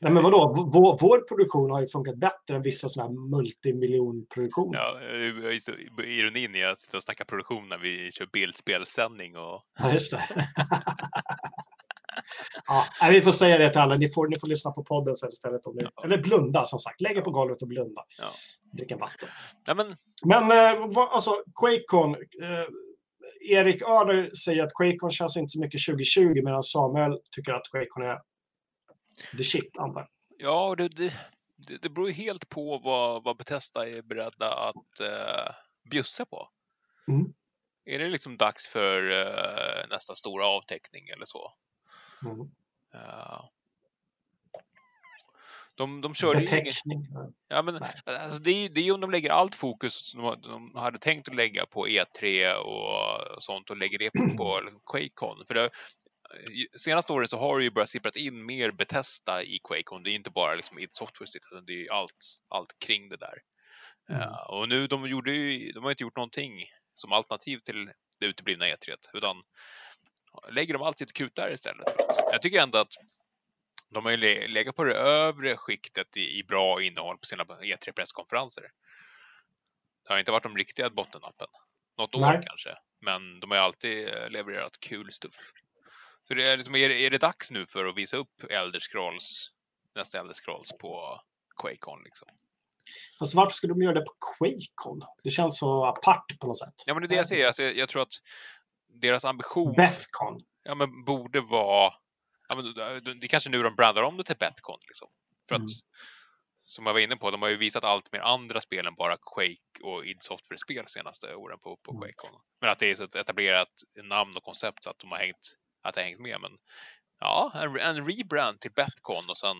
nej, men vadå, vår, vår produktion har ju funkat bättre än vissa sådana här multimiljonproduktioner. Ja, ironin är att sitta och snacka produktion när vi kör bildspelsändning och Ja, just det. ja, vi får säga det till alla. Ni får, ni får lyssna på podden sen istället. Om ni, eller blunda som sagt. Lägg er på golvet och blunda. Ja. Dricka vatten. Nej, men Men eh, vad, alltså, Quakecon. Eh, Erik Öder säger att Quakecon känns inte så mycket 2020 medan Samuel tycker att Quakecon är the shit. Antar. Ja, det, det, det beror helt på vad, vad Bethesda är beredda att uh, bjussa på. Mm. Är det liksom dags för eh, nästa stora avteckning eller så? Mm. Eh, de, de körde. Beteckning. Ja, men, alltså, det, är, ju- det är om de lägger allt fokus som de, de hade tänkt att lägga på E3 och sånt och lägger det på, på liksom, Quakecon. För det, senaste året så har det ju börjat sipprat in mer Bethesda i Quakecon. Det är inte bara liksom id Software utan det är allt, allt kring det där. Mm. Eh, och nu, de, gjorde ju, de har inte gjort någonting som alternativ till det uteblivna E3, utan lägger de allt sitt krut där istället. Jag tycker ändå att De har ju le- legat på det övre skiktet i, i bra innehåll på sina E3-presskonferenser. Det har inte varit de riktiga bottennappen. Något år Nej. kanske. Men de har ju alltid eh, levererat kul stuff. Så det är, liksom, är, det- är det dags nu för att visa upp Elder Scrolls, nästa Elder Scrolls på Quakecon liksom? Fast varför skulle de göra det på Quakecon? Det känns så apart på något sätt. Ja, men det är det jag säger. Alltså, jag, jag tror att deras ambition Bethcon. ja, men borde vara... Ja, men, det- det är kanske nu de brandar om det till Betcon. Liksom. För att, Mm. som jag var inne på, de har ju visat allt mer andra spel än bara Quake och id Software-spel senaste åren på, på Mm. Quakecon. Men att det är så ett etablerat namn och koncept så att de har hängt, att det har hängt med. Men ja, en, en rebrand till Betcon och sen...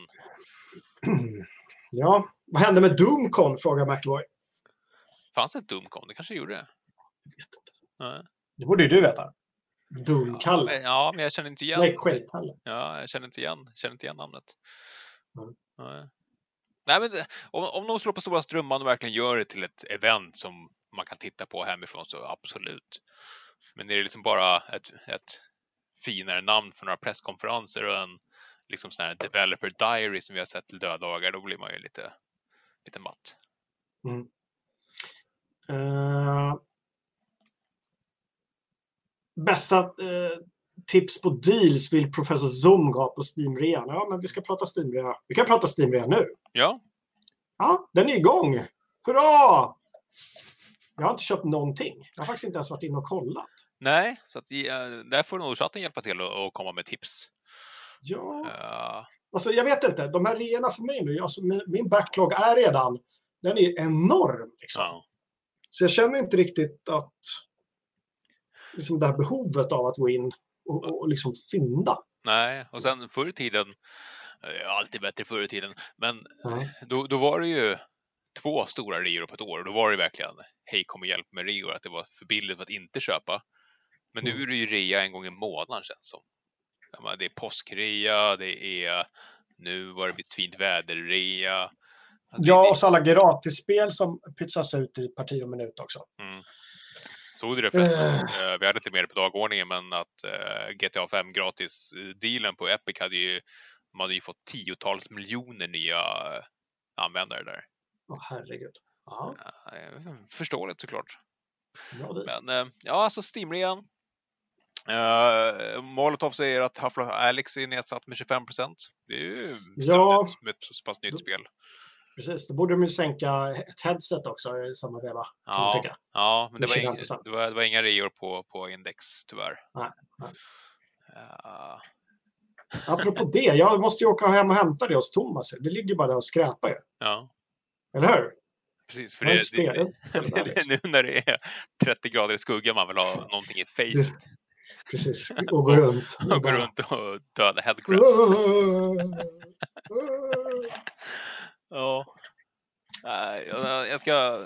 Ja, vad hände med Doomcon? Frågar McAvoy. Fanns det ett Doomcon? Det kanske gjorde det. Nej. Det borde ju du veta. Ja, men, ja, men jag känner inte igen... Nej. Ja, jag känner inte igen, känner inte igen namnet. Mm. Nej. Nej, men om, om de slår på stora strumman och verkligen gör det till ett event som man kan titta på hemifrån så absolut. Men är det liksom bara ett, ett finare namn för några presskonferenser och en liksom sån här developer diary som vi har sett till döddagar, då blir man ju lite, lite matt. Eh, bästa eh, tips på deals vill Professor Zoom ha på Steam-rean. Ja, men vi ska prata Steam-rea. Vi kan prata Steam-rea nu. Ja, Ja, den är igång! Hurra! Jag har inte köpt någonting. Jag har faktiskt inte ens varit inne och kollat. nej, så att, eh, där får nog chatten hjälpa till och, komma med tips. Ja, Uh, alltså jag vet inte. De här reorna för mig nu, alltså min, min backlog är redan, den är enorm. Liksom. ja. Så jag känner inte riktigt att liksom det här behovet av att gå in och, och, liksom fynda. Nej, och sen förr i tiden, eh, alltid bättre förr i tiden, men Ja. då, då var det ju två stora reor på ett år och då var det verkligen hej kom och hjälp med reor, att det var för billigt för att inte köpa. Men nu Mm. är det ju rea en gång i månaden känns som. Det är påskrea, det är nu var det ett fint väder-rea. Alltså, Ja, och så alla gratisspel som pytsas ut i parti och minut också. Mm. Såg du det förresten? Eh, Vi hade inte med det på dagordningen, men att eh, GTA 5 gratis-dealen på Epic hade ju, de hade ju fått tiotals miljoner nya användare där. Åh, herregud. Ja, Förståeligt såklart. bra. Men ja, alltså Steam-rean. Uh, Molotov säger att Half-Life Alyx är nedsatt med 25 Det är ju Ja. med ett så pass nytt spel. Precis, då borde de ju sänka ett headset också i samma veva. Ja, ja men det var, ing, 25%. det, var, det var inga reor på, på index tyvärr. Nej, nej. Eh, Apropå det, jag måste ju åka hem och hämta det hos Thomas. Det ligger bara där och skräpar ju. ja. Eller hur? Precis, för det, det, det, det är nu när det är 30 grader i skuggan man vill ha någonting i facet. Precis, och gå runt. Och gå runt och döda headcrabs. Ja. Jag ska,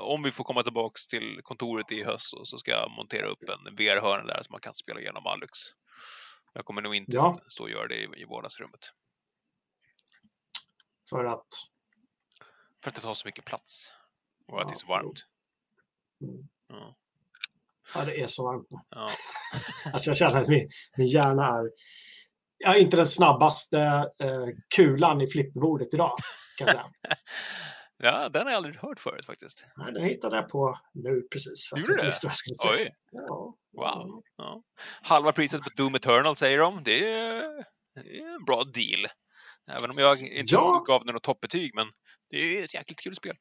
om vi får komma tillbaks till kontoret i höst så- ska jag montera upp en VR-hörna där så man kan spela igenom Alux. Jag kommer nog inte Ja. stå och göra det i, i vardagsrummet. För att... För att det tar så mycket plats. Och att det är så varmt. Mm. Ja. Ja, det är så varmt nu. Ja. Alltså jag känner att min, min hjärna är... Jag är inte den snabbaste eh, kulan i flipperbordet idag. Kan jag säga. ja, den har jag aldrig hört förut faktiskt. Nej, den hittade jag på nu precis. Gjorde jag inte det? jag. Oj, Ja. wow. Ja. Halva priset på Doom Eternal säger de. Det är, det är en bra deal. Även om jag inte Ja. gav den något toppbetyg, men det är ett jäkligt kul spel.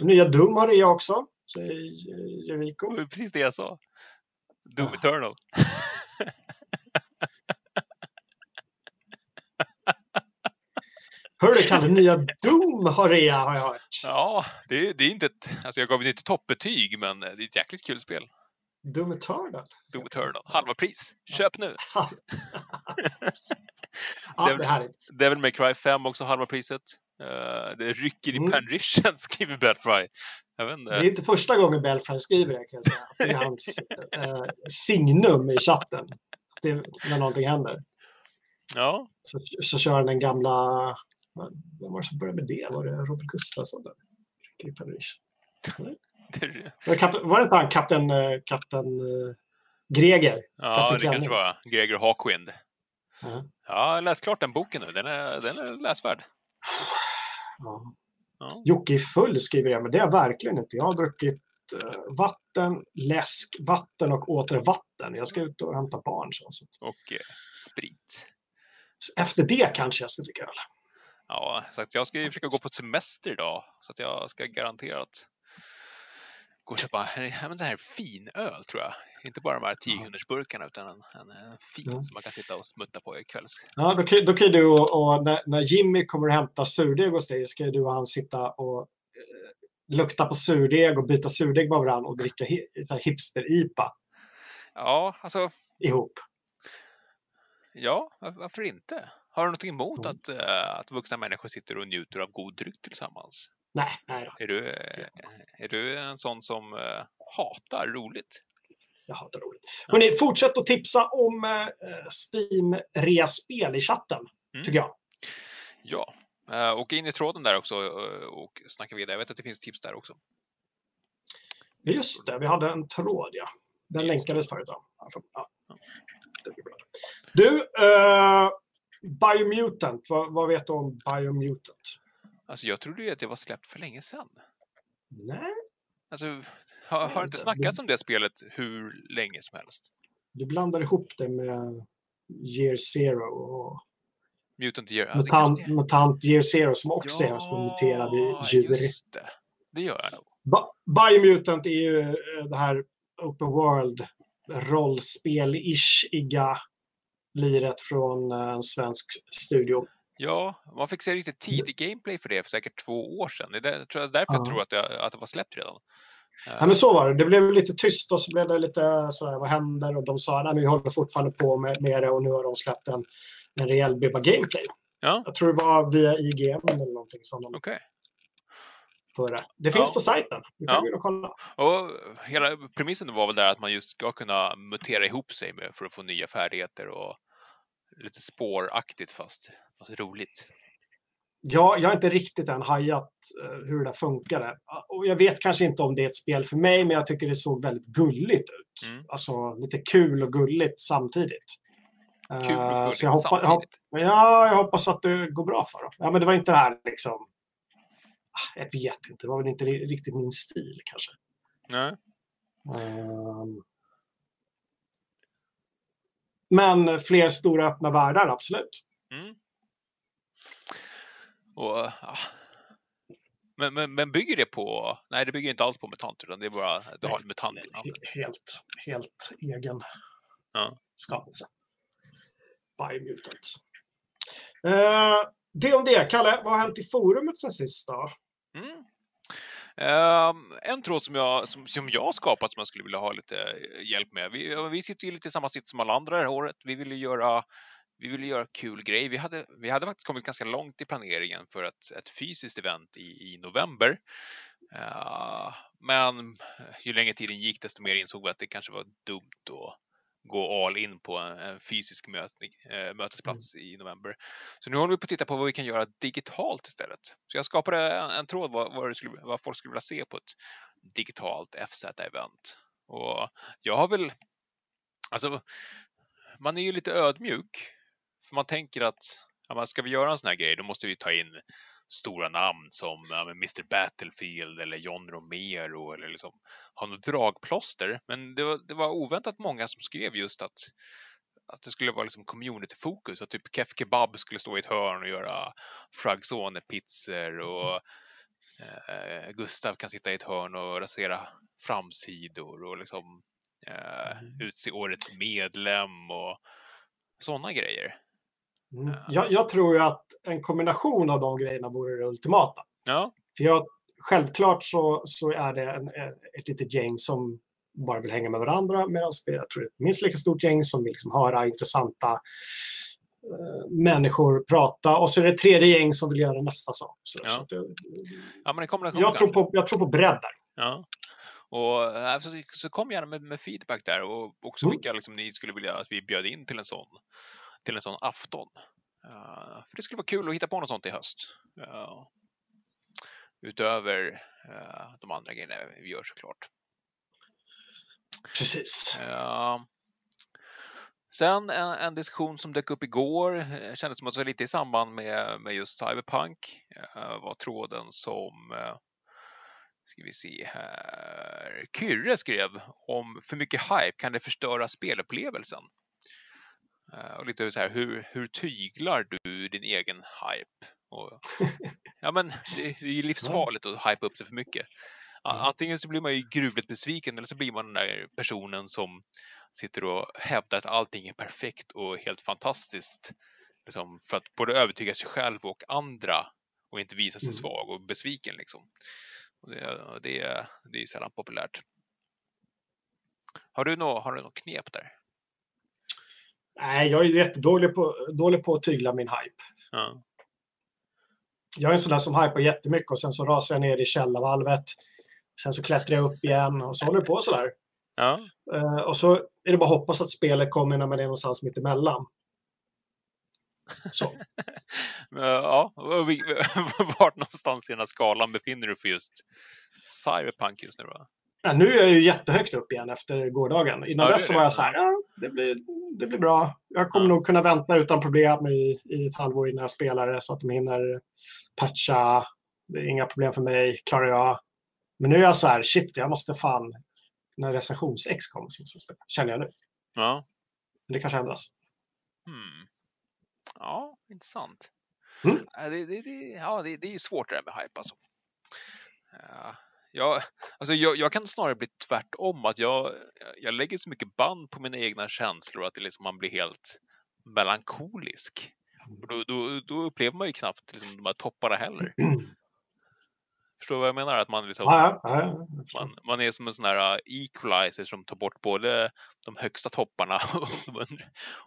Nya Doom har det också, säger var precis det jag sa. Doom Ah. Eternal. Hörru Kalle, nya Doom har rea har jag hört. Ja, det är, det är inte ett... Alltså jag gav det inte toppbetyg, men det är ett jäkligt kul spel. Doom Eternal. Doom Eternal. Halva pris. Köp nu! ja, Det- det är härligt. Devil May Cry 5 också halva priset. Eh, det rycker i Mm. penrichen, skriver Belfry. Det är inte första gången Belfry skriver det kan jag säga. Det är hans eh, signum i chatten. Det, när någonting händer. Ja, Så, så kör han den gamla... Vem var det som började med det? Var det Robert Gustafsson? Var var det inte han kapten, eh, kapten eh, Greger? ja Kapten det kanske var Gregor Hawkwind. Ja. Ja, läs klart den boken nu. Den är, den är läsvärd. Ja. Ja. Jocke är full skriver jag, men det är jag verkligen inte. Jag har druckit eh, vatten, läsk, vatten och åter vatten. Jag ska ut och hämta barn. Så. Och eh, sprit. så Efter det kanske jag ska dricka öl. Ja, så jag ska ju försöka gå på semester idag. Så att jag ska garanterat gå och köpa ja, men det här fin öl tror jag. Inte bara de här 10 burkarna utan en, en, en fin Mm. som man kan sitta och smutta på i kvälls. Ja, då kan, då kan du och, och när, när Jimmy kommer och hämtar surdeg hos dig så kan du och han sitta och eh, lukta på surdeg och byta surdeg med varandra och dricka hi, hipster-IPA Ja, alltså ihop. ja, var- varför inte? Har du någonting emot Mm. att, eh, att vuxna människor sitter och njuter av god dryck tillsammans? Nej, nej då. Är du, eh, är du en sån som eh, hatar roligt? Jag hatar roligt. Hörrni, fortsätt att tipsa om eh, Steam-rea-spel i chatten, Mm. tycker jag. Ja, eh, och in i tråden där också eh, och snacka vidare. Jag vet att det finns tips där också. Just det, vi hade en tråd, ja. Den länkades förut. Ja. Ja. Du, uh, Biomutant, vad, vad vet du om Biomutant? Alltså jag trodde ju att det var släppt för länge sedan. Nej, Alltså, har, har inte snackats om det spelet hur länge som helst? du blandar ihop det med Year Zero och Mutant Year... ja, Mutant, Year Zero som också är som muterade djur. just det. Det gör jag nog. Biomutant är ju eh, det här open world rollspel-ish-iga liret från eh, en svensk studio. Ja, man fick se riktigt tidig gameplay för det för säkert två år sedan. Det är tror jag, därför jag Ja. tror att det, att det var släppt redan. Ja, men så var det. Det blev lite tyst och så blev det lite sådär, vad händer? Och de sa, nej, men vi håller fortfarande på med, med det och nu har de släppt en, en rejäl bibba gameplay. Ja. Jag tror det var via IGM eller någonting som de Okej. Förra. Det finns Ja. på sajten. Du kan Ja. och kolla. Och hela premissen var väl där att man just ska kunna mutera ihop sig med för att få nya färdigheter och lite spåraktigt fast, fast roligt. Ja, jag har inte riktigt än hajat eh, hur det där funkade. Och jag vet kanske inte om det är ett spel för mig, men jag tycker det såg väldigt gulligt ut. Mm. Alltså lite kul och gulligt samtidigt. Kul och Eh, gulligt så jag, hoppa, jag, hop- samtidigt. ja, jag hoppas att det går bra för dem. Ja, men det var inte det här liksom... Ah, Jag vet inte, det var väl inte ri- riktigt min stil kanske. Nej. Ehm. Men fler stora öppna världar, absolut. Mm. Och, ja. men, men, men bygger det på... Nej, det bygger inte alls på MUTANT, utan det är bara... Du har en MUTANT i namnet. Helt, helt egen Ja. skapelse. Biomutant. Uh, det om det. Kalle, vad har hänt i forumet sen sist då? Ehm, en tråd som jag, som, som jag har skapat som jag skulle vilja ha lite eh, hjälp med. Vi, vi sitter ju lite i samma sitt som alla andra det här året. Vi ville göra vi ville göra kul grej. Vi hade, vi hade faktiskt kommit ganska långt i planeringen för ett, ett fysiskt event i, i november. Ehm, men eh, ju längre tiden gick desto mer insåg vi att det kanske var dumt att gå all in på en, en fysisk mötning, eh, mötesplats i november. Så nu håller vi på att titta på vad vi kan göra digitalt istället. Så jag skapade en, en tråd vad, vad, skulle, vad folk skulle vilja se på ett digitalt FZ-event. Och jag har väl, alltså, man är ju lite ödmjuk. För man tänker att, ja, ska vi göra en sån här grej, då måste vi ta in stora namn som ja, Mr Battlefield eller John Romero eller liksom ha något dragplåster. Men det var, det var oväntat många som skrev just att att det skulle vara liksom community-fokus, att typ Kef Kebab skulle stå i ett hörn och göra Fragzone-pizzor och eh, Gustav kan sitta i ett hörn och rasera framsidor och liksom eh, utse årets medlem och sådana grejer. Mm. Jag, jag tror ju att en kombination av de grejerna vore det ultimata. Ja, För jag, självklart så, så är det en, ett litet gäng som bara vill hänga med varandra medan det jag tror, är ett minst lika stort gäng som vill liksom höra intressanta eh, människor prata. Och så är det ett tredje gäng som vill göra nästa sak. Så, Ja. så att, det- ja men en kombination jag, tror på, jag tror på bredd där. Ja. Och så, så kom gärna med, med feedback där och också Mm. vilka liksom, ni skulle vilja att vi bjöd in till en sån, till en sån afton. Uh, för det skulle vara kul att hitta på något sånt i höst. Uh, utöver uh, de andra grejerna vi gör såklart. Precis. Sen en, en, diskussion som dök upp igår, kändes som att det var lite i samband med, med just Cyberpunk, var tråden som ska vi se här. Kyrre skrev om för mycket hype kan det förstöra spelupplevelsen. Uh, och lite så här, hur, hur tyglar du din egen hype? Och, ja, men det, det är livsfarligt att hypa upp sig för mycket. Antingen så blir man ju gruvligt besviken eller så blir man den där personen som sitter och hävdar att allting är perfekt och helt fantastiskt. Liksom, för att både övertyga sig själv och andra och inte visa sig mm. svag och besviken. Liksom. Och det, det, det är sällan populärt. Har du något, har du något knep där? Nej, jag är jättedålig på, dålig på att tygla min hype. Ja. Jag är en sån där som hypar jättemycket och sen så rasar jag ner i källarvalvet. Sen så klättrar jag upp igen och så håller det på sådär. Ja. Uh, och så är det bara att hoppas att spelet kommer när man är någonstans mitt emellan. Så. ja, vart någonstans i den här skalan befinner du för just Cyberpunk just nu då? Ja, nu är jag ju jättehögt upp igen efter gårdagen. Innan ja, dess var jag så här, ja, det blir, det blir bra. Jag kommer ja. nog kunna vänta utan problem i, i ett halvår innan jag spelar det så att de hinner patcha. Det är inga problem för mig, klarar jag. Men nu är jag så här, shit, jag måste fan när recensions-X kommer som jag spela, känner jag nu. Ja. Men det kanske ändras. Hmm. Ja, intressant. Mm. Det, det, det, ja, det, det är svårt det där med hype alltså. Ja, jag, alltså jag, jag, kan snarare bli tvärtom, att jag, jag lägger så mycket band på mina egna känslor att det liksom, man blir helt melankolisk. Och då, då, då upplever man ju knappt liksom, de här topparna heller. Förstår du vad jag menar? Att man, liksom, ja, ja, man, man, är som en sån här uh, equalizer som tar bort både de högsta topparna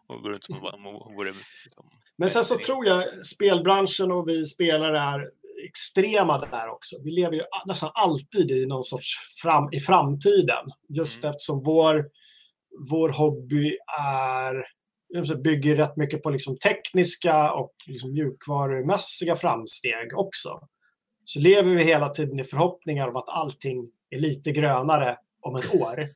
och, går runt som om vore... Liksom, Men sen så tror jag spelbranschen och vi spelare är extrema där också. Vi lever ju nästan alltid i någon sorts fram, i framtiden. Just mm. eftersom vår, vår hobby är bygger rätt mycket på liksom tekniska och liksom mjukvarumässiga framsteg också så lever vi hela tiden i förhoppningar om att allting är lite grönare om ett år.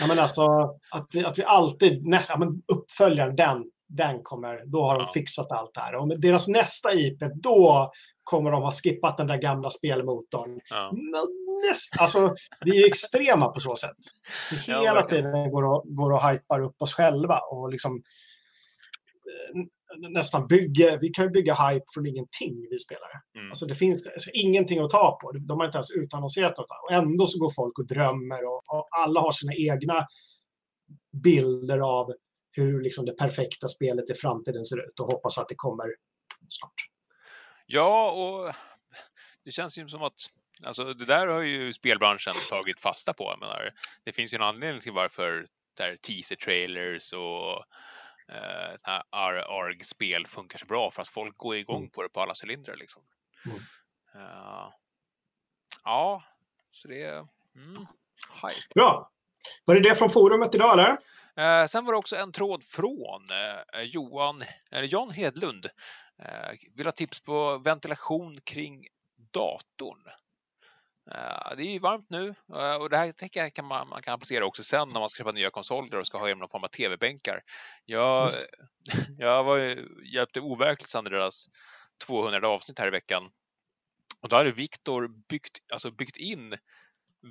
ja, men alltså, att, vi, att vi alltid, nästa, ja, men uppföljaren, den, den kommer, då har de fixat allt det här. Och med deras nästa IP, då kommer de ha skippat den där gamla spelmotorn. Ja. Näst, alltså, vi är extrema på så sätt. Vi hela ja, tiden går och, går och hypar upp oss själva och liksom nästan bygger, vi kan bygga hype från ingenting, vi spelare. Mm. Alltså det finns alltså, ingenting att ta på. De har inte ens utannonserat något. Och ändå så går folk och drömmer och, och alla har sina egna bilder av hur liksom det perfekta spelet i framtiden ser ut och hoppas att det kommer snart. Ja, och det känns ju som att alltså, det där har ju spelbranschen tagit fasta på. menar, det finns ju en anledning till varför teaser-trailers och eh, ARG-spel funkar så bra för att folk går igång mm. på det på alla cylindrar. Liksom. Mm. Uh, ja, så det är mm, hype. Bra. Var det det från forumet idag eller? Eh, sen var det också en tråd från eh, Johan, eller Jan Hedlund. Eh, vill ha tips på ventilation kring datorn. Eh, det är ju varmt nu eh, och det här tänker jag kan man, man kan applicera också sen när man ska köpa nya konsoler och ska ha någon form av tv-bänkar. Jag, jag var, hjälpte overkligt deras 200 avsnitt här i veckan och då hade Viktor byggt, alltså byggt in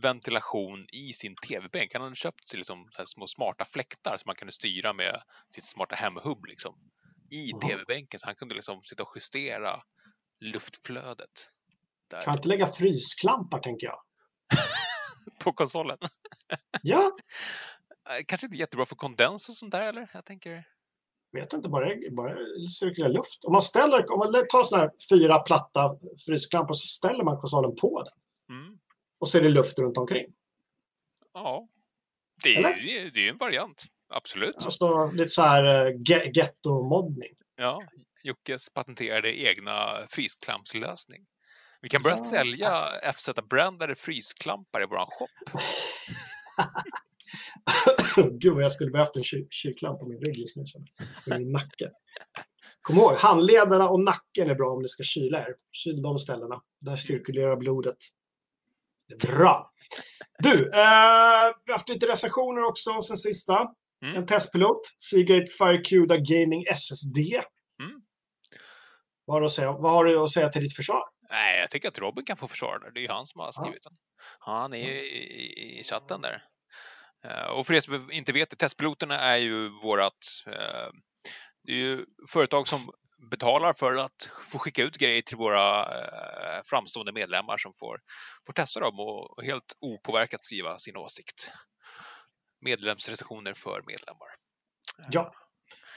ventilation i sin tv-bänk. Han hade köpt sig liksom små smarta fläktar som man kunde styra med sitt smarta hemhubb liksom, i tv-bänken så han kunde liksom sitta och justera luftflödet där. Kan inte lägga frysklampar tänker jag. på konsolen? ja. Eh, kanske inte jättebra för kondens och sånt där eller? Jag tänker... Vet inte, bara, bara cirkulär luft. Om man, ställer, om man tar sådana här fyra platta frysklampor så ställer man konsolen på den. Mm. Och så är det luft runt omkring. Ja, det är, ju, det är en variant. Absolut. Alltså lite så här uh, getto-moddning. Ja, Jockes patenterade egna frysklampslösning. Vi kan börja ja. sälja FZ-brandade frysklampar i vår shop. Gud vad jag skulle behövt en kyl kylklamp på min rygg just nu. På min nacke. Kom ihåg, handlederna och nacken är bra om ni ska kyla er. Kyl de ställena. Där cirkulerar blodet. Det är bra. Du, eh, vi har haft lite recensioner också sen sista. Mm. En testpilot. Seagate Firecuda Gaming SSD. Mm. Vad, har du att säga, vad har du att säga till ditt försvar? Nej, jag tycker att Robin kan få försvara det. Det är ju han som har Ja. skrivit den. Han är ju i, i, chatten där. Eh, och för er som inte vet testpiloterna är ju vårat... eh, det är ju företag som betalar för att få skicka ut grejer till våra eh, framstående medlemmar som får, får testa dem och helt opåverkat skriva sin åsikt. Medlemsrecensioner för medlemmar. Eh, Ja,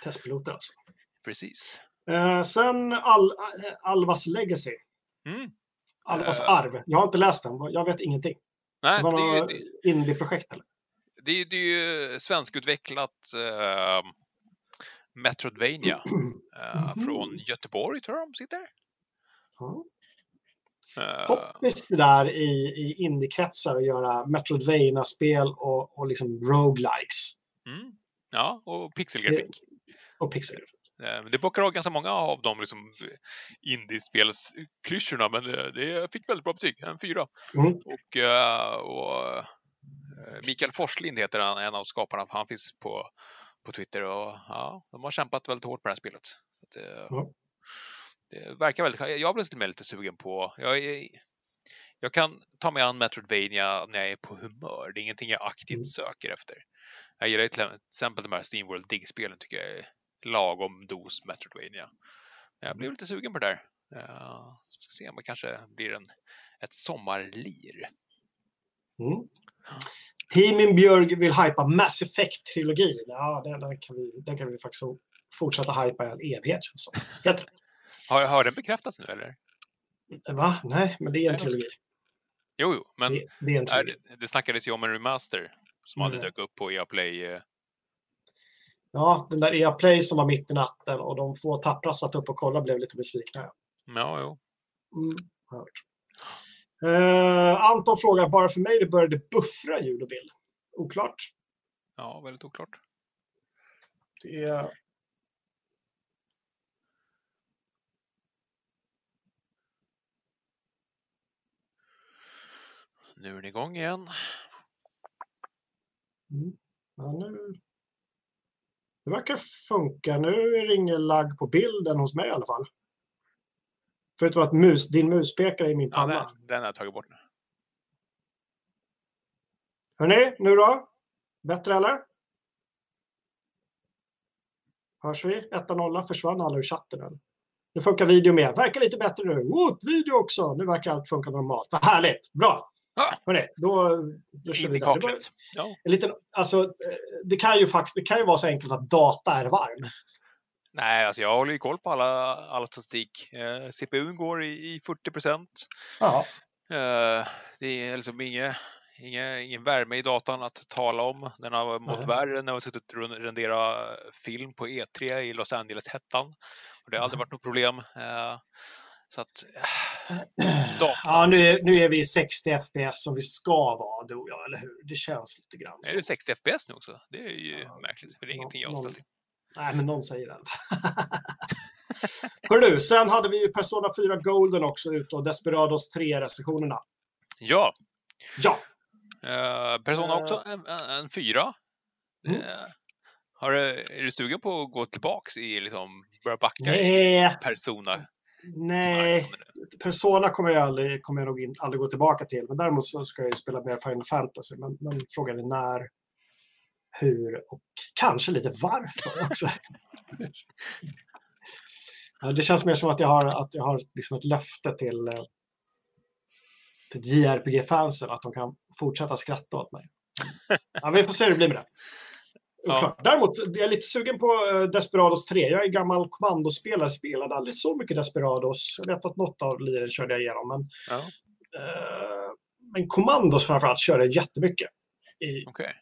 testpiloter alltså. Precis. Eh, sen Al Alvas Legacy. Mm. Alvas Eh. arv. Jag har inte läst den. Jag vet ingenting. Nej, Det var något indie-projekt eller? det, är- det är ju svenskutvecklat eh, Metroidvania eh, Mhm. från Göteborg, tror jag de sitter. Ja. Eh, Poppis det där i, i indie-kretsar att göra Metroidvania-spel och, och liksom roguelikes. mm, ja, och pixelgrafik. Och pixel. Eh, Det bockar av ganska många av de liksom, indiespelsklyschorna, men det, det fick väldigt bra betyg, en fyra. Mm. Och, eh, och eh, Mikael Forslind heter han, en av skaparna, han finns på, på Twitter och ja, de har kämpat väldigt hårt på det här spelet. Så det, Ja. Det verkar väldigt, jag blir lite mer lite sugen på, jag, jag kan ta mig an Metroidvania när jag är på humör, det är ingenting jag aktivt Mm. söker efter. Jag gillar till exempel de här Steamworld Dig-spelen tycker jag är lagom dos Metroidvania. Jag blev lite sugen på det där. Uh, ska se om det kanske blir en, ett sommarlir. Mm. Himin Björg vill hypa Mass Effect-trilogin. Ja, den, den, kan vi, den kan vi faktiskt fortsätta hypa i all evighet. känns det. Helt rätt. Har, har den bekräftats nu eller? Va? Nej, men det är en trilogi. Jo, jo, men Det, det är det, det snackades ju om en remaster som hade Mm. dök upp på EA Play. eh, Ja, den där EA Play som var mitt i natten och de få tappra satt upp och kollade blev lite besvikna. Ja, jo. Mm. Eh, Anton frågar, bara för mig det började buffra ljud och bild. Oklart. Ja, väldigt oklart. Det är... Nu är den igång igen. Mm. Ja, nu... Det verkar funka. Nu är det ingen lagg på bilden hos mig i alla fall. Förutom att mus, din muspekare är i min Ja, panna. den, den har jag tagit bort nu. Hörni, nu då? Bättre eller? Hörs vi? 1-0 försvann alla ur chatten. Eller? Nu funkar video med. Verkar lite bättre nu. Oh, video också. Nu verkar allt funka normalt. Vad härligt. Bra. Ah! Hörni, då, då kör In vi i där. Det, kaklet. Ja. en liten, alltså, eh, det, kan ju faktiskt, det kan ju vara så enkelt att data är varm. Nej, alltså jag håller ju koll på alla, alla statistik. Eh, CPUn går i, i 40 procent. Eh, det är liksom inget, inga, ingen värme i datan att tala om. Den har mått Nej. värre när jag har suttit och rendera film på E3 i Los Angeles-hettan. Det har aldrig varit något problem. Eh, så att... eh, datan, Ja, nu är, nu är vi i 60 FPS som vi ska vara, du och jag, eller hur? Det känns lite grann Är så. det 60 FPS nu också? Det är ju Ja, märkligt, för det är ingenting jag har ställt in. Nej, men någon säger det. Hör du, sen hade vi ju Persona 4 Golden också ute och Desperados 3-recensionerna. Ja, Ja, eh, Persona Eh. också en, en, en fyra. Mm. Eh, har du, är du sugen på att gå tillbaks i liksom, börja backa i nej, Persona? Nej. Persona kommer jag, aldrig, kommer jag nog in, aldrig gå tillbaka till. Men däremot så ska jag ju spela mer Final Fantasy. Men, men frågan är när, hur och kanske lite varför också. Ja, det känns mer som att jag har, att jag har liksom ett löfte till, till JRPG-fansen att de kan fortsätta skratta åt mig. Ja, vi får se hur det blir med det. Ja. Däremot är jag lite sugen på eh, Desperados 3. Jag är gammal kommandospelare, spelade aldrig så mycket Desperados. Jag vet att något av liren körde jag igenom, men, Ja, eh, men Commandos framförallt körde jag jättemycket i okej.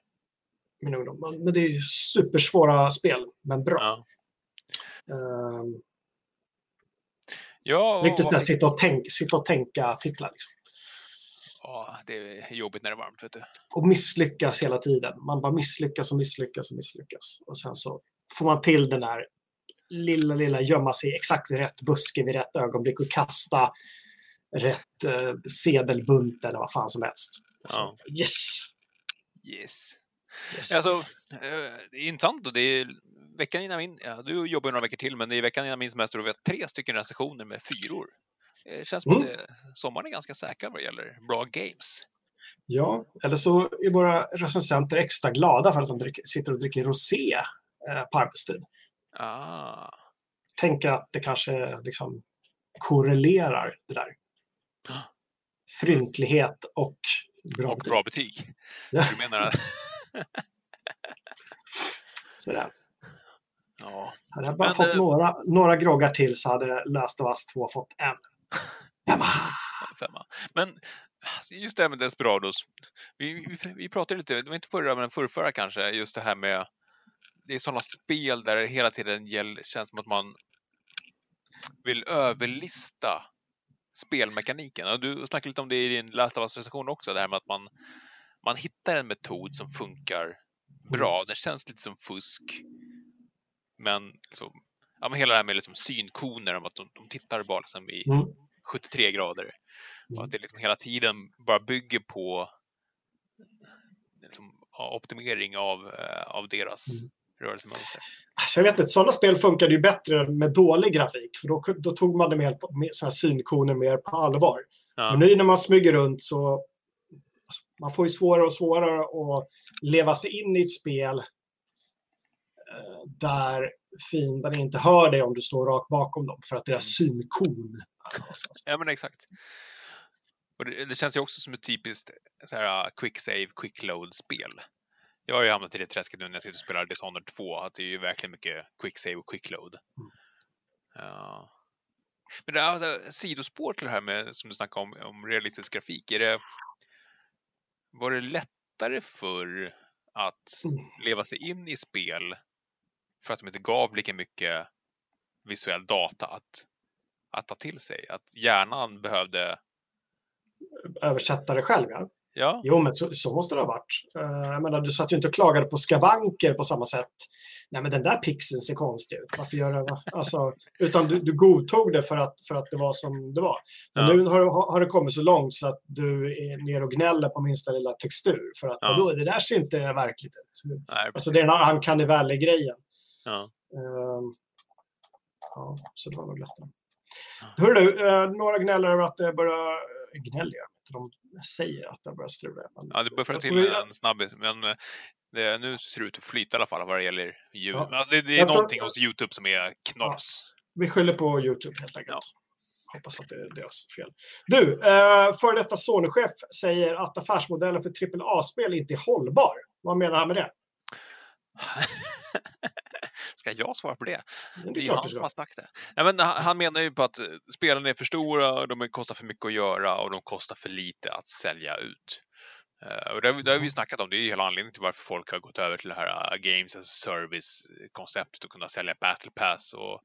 min ungdom. Men, det är ju supersvåra spel, men bra. Ja. Eh, Ja, och, riktigt sådär sitta och, tänk, sitta och tänka titlar. Liksom. Ja, det är jobbigt när det är varmt, vet du. Och misslyckas hela tiden. Man bara misslyckas och misslyckas och misslyckas. Och sen så får man till den där lilla, lilla gömma sig i exakt rätt buske vid rätt ögonblick och kasta rätt eh, sedelbunt eller vad fan som helst. Ja. Yes! Yes. Yes. Alltså, eh, det är intressant och det är veckan innan min, ja, du jobbar ju några veckor till, men det är veckan innan min semester och vi har tre stycken recensioner med fyror. Det känns som Mm. att sommaren är ganska säker vad det gäller bra games. Ja, eller så är våra recensenter extra glada för att de dricker, sitter och dricker rosé eh, på arbetstid. Ah, Tänker att det kanske liksom korrelerar det där. Ja. Fryntlighet och bra och betyg. bra betyg. Ja. Du menar? Sådär. Ja. Hade jag bara Men, fått eh, några, några groggar till så hade Last of Us 2 fått en. Femma! femma. Men alltså, just det här med Desperados. Vi, vi, vi pratade lite, det var inte förra men förrförra kanske, just det här med det är sådana spel där det hela tiden gäller, känns som att man vill överlista spelmekaniken. Och du snackade lite om det i din Last of Us-recension också, det här med att man, man hittar en metod som funkar bra. Det känns lite som fusk. Men liksom, ja, men hela det här med liksom synkoner, om att de, de tittar bara liksom i Mm. 73 grader. Mm. Och att det liksom hela tiden bara bygger på liksom, optimering av, eh, av deras Mm. rörelsemönster. Alltså, jag vet inte, sådana spel funkade ju bättre med dålig grafik. För då, då tog man det mer på, med, såna här synkoner mer på allvar. Ja. Men nu när man smyger runt så alltså, man får ju svårare och svårare att leva sig in i ett spel där fienden inte hör dig om du står rakt bakom dem för att deras synkon är någonstans. ja, men exakt. Och det, det känns ju också som ett typiskt så här, uh, quick save, quick load-spel. Jag har ju hamnat i det träsket nu när jag sitter och spelar Dishonored 2, att det är ju verkligen mycket quick save och quick load. Mm. Ja. Men det är alltså, sidospår till det här med, som du snackade om, om realistisk grafik. Är det, var det lättare förr att Mm. leva sig in i spel för att de inte gav lika mycket visuell data att, att ta till sig? Att hjärnan behövde... Översätta det själv, ja. Ja, Jo, men så, så måste det ha varit. Uh, jag menar, du satt ju inte och klagade på skavanker på samma sätt. Nej, men den där pixeln ser konstig ut. Varför gör det? Alltså, utan du, du godtog det för att, för att det var som det var. Men Ja. nu har, har det kommit så långt så att du är ner och gnäller på minsta lilla textur. För att Ja. vadå, det där ser inte verkligt ut. Nej, Alltså det är en uncanny valley-grejen. Ja. Ehm, ja, så det var nog lättare. Ja. Hör du, eh, några gnäller över att det börjar... Gnäller jag? De säger att det börjar strula. men- Ja, det börjar till tror vi- en snabb, men eh, det, nu ser det ut att flyta i alla fall vad det gäller ljud. Ja. Alltså det, det är Jag tror- någonting hos Youtube som är knas. Vi skyller på YouTube helt enkelt. Ja. Hoppas att det är deras fel. Du, eh, före detta Sony-chef säger att affärsmodellen för AAA-spel inte är hållbar. Vad menar han med det? Ska jag svara på det? Det är Det är ju han som har sagt det. Nej, men han menar ju på att eh, spelen är för stora, de kostar för mycket att göra och de kostar för lite att sälja ut. Eh, och det, det har vi ju snackat om, det är ju hela anledningen till varför folk har gått över till det här eh, Games as a Service-konceptet och kunna sälja Battle Pass och,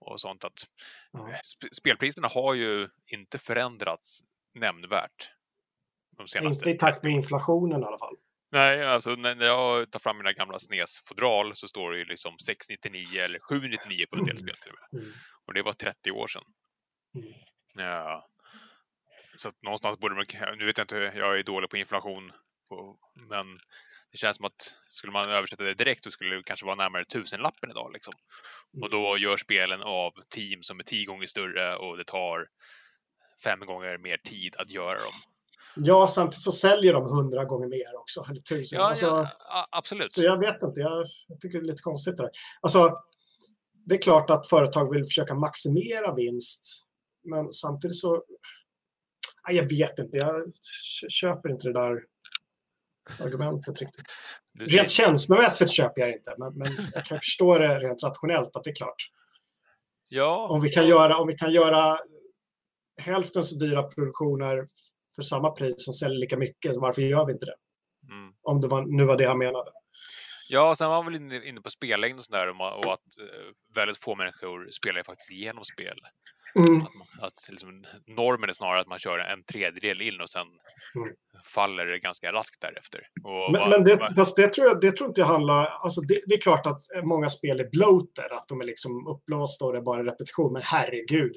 och sånt. att Spelpriserna har ju inte förändrats nämnvärt de senaste Inte i takt med inflationen i alla fall. Nej, alltså när jag tar fram mina gamla SNES-fodral så står det ju liksom 699 eller 799 på en del Mm. spel till och med. Mm. Och det var 30 år sedan. Mm. Ja. Så att någonstans borde man, nu vet jag inte, jag är dålig på inflation, på- men det känns som att skulle man översätta det direkt så skulle det kanske vara närmare tusenlappen idag. Liksom. Och då gör spelen av team som är tio gånger större och det tar fem gånger mer tid att göra dem. Ja, samtidigt så säljer de hundra gånger mer också. Eller tusen. Ja, alltså, ja absolut. Så jag vet inte. Jag, jag tycker det är lite konstigt det där. Alltså, det är klart att företag vill försöka maximera vinst. Men samtidigt så... Nej, jag vet inte. Jag köper inte det där argumentet riktigt. Rent känslomässigt köper jag inte. Men, men jag kan förstå det rent rationellt att det är klart. Ja, Om vi kan göra, om vi kan göra hälften så dyra produktioner för samma pris som säljer lika mycket, varför gör vi inte det? mm. Om det var, nu var det han menade. Ja, sen var man väl inne, på spellängd och sådär och, att eh, väldigt få människor spelar faktiskt igenom spel. Mm. Att, man, att liksom, normen är snarare att man kör en tredjedel in och sen Mm. faller det ganska raskt därefter. Och Men, vad- men det, fast det, tror jag, det tror inte jag handlar... Alltså det, det är klart att många spel är bloated, att de är liksom uppblåsta och det är bara repetition. Men herregud,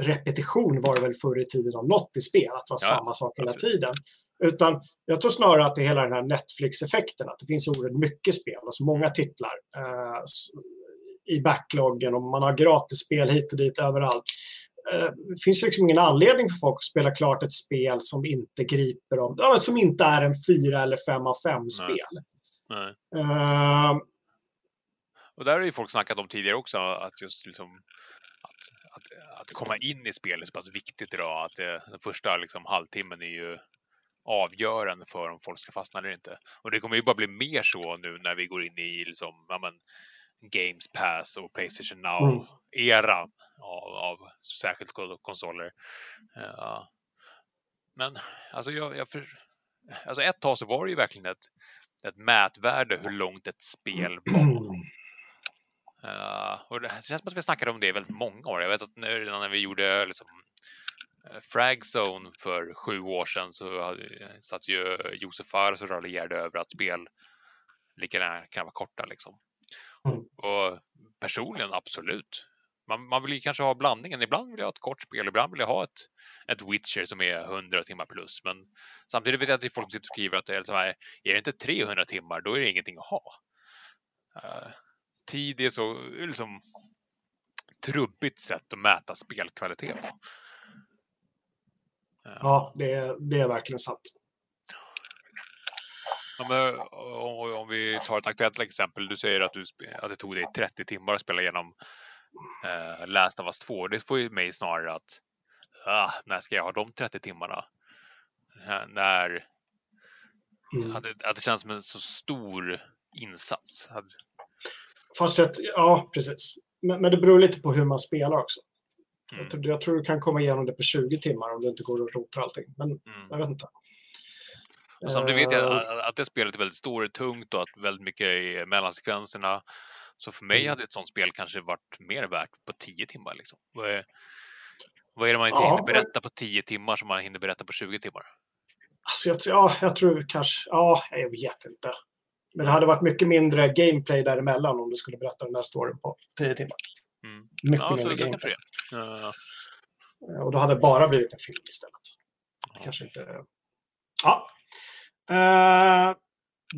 repetition var det väl förr i tiden om något i spel, att det var Ja, samma sak hela absolut. tiden. Utan jag tror snarare att det är hela den här Netflix-effekten, att det finns oerhört mycket spel, alltså många titlar eh, i backloggen och man har gratisspel hit och dit överallt. Eh, det finns liksom ingen anledning för folk att spela klart ett spel som inte griper dem, som inte är en fyra eller fem av fem spel. Nej. Eh, Och där har ju folk snackat om tidigare också, att just liksom att, att, att komma in i spelet är så pass viktigt idag att det, den första liksom, halvtimmen är ju avgörande för om folk ska fastna eller inte. Och det kommer ju bara bli mer så nu när vi går in i liksom, ja, men, Games Pass och Playstation Now-eran av, av särskilt ko- konsoler. Ja. Men alltså, jag, jag för, alltså ett tag så var det ju verkligen ett, ett mätvärde hur långt ett spel var. Uh, och det känns som att vi snackade om det i väldigt många år. Jag vet att när, när vi gjorde liksom, eh, Fragzone för sju år sedan så satt ju Josef Fares och raljerade över att spel lika gärna kan vara korta. Liksom. Mm. Och personligen, absolut. Man, man vill ju kanske ha blandningen. Ibland vill jag ha ett kort spel, ibland vill jag ha ett, ett Witcher som är 100 timmar plus. Men samtidigt vet jag att det är folk som sitter och skriver att det är, så här, är det inte 300 timmar, då är det ingenting att ha. Eh, tid är så liksom, trubbigt sätt att mäta spelkvalitet på. Eh, ja, det, är- det är verkligen sant. Ja, men, om, om vi tar ett aktuellt exempel. Du säger att, du, att det tog dig 30 timmar att spela igenom eh, Last of Us 2. Det får ju mig snarare att ah, när ska jag ha de 30 timmarna? Eh, När, Mm. att, det, att det känns som en så stor insats. Att, Fast jag, ja, precis. Men, men det beror lite på hur man spelar också. mm, Jag, tror, jag tror du kan komma igenom det på 20 timmar om du inte går och rotar allting. Men mm. jag vet inte. Och samtidigt vet jag Eh, att, att det spelet är väldigt stort och tungt och att väldigt mycket är mellansekvenserna. Så för mig Mm. hade ett sånt spel kanske varit mer värt på 10 timmar. Liksom. Vad, är, vad är det man inte Ja, hinner berätta på 10 timmar som man hinner berätta på 20 timmar? Alltså jag, ja, jag tror kanske... Ja, jag vet inte. Men det hade varit mycket mindre gameplay däremellan om du skulle berätta den här storyn på 10 timmar. Mm. Mycket Ja, mindre gameplay. är. Eh, Och då hade det bara blivit en film istället. ja. Kanske inte... Ja. Eh,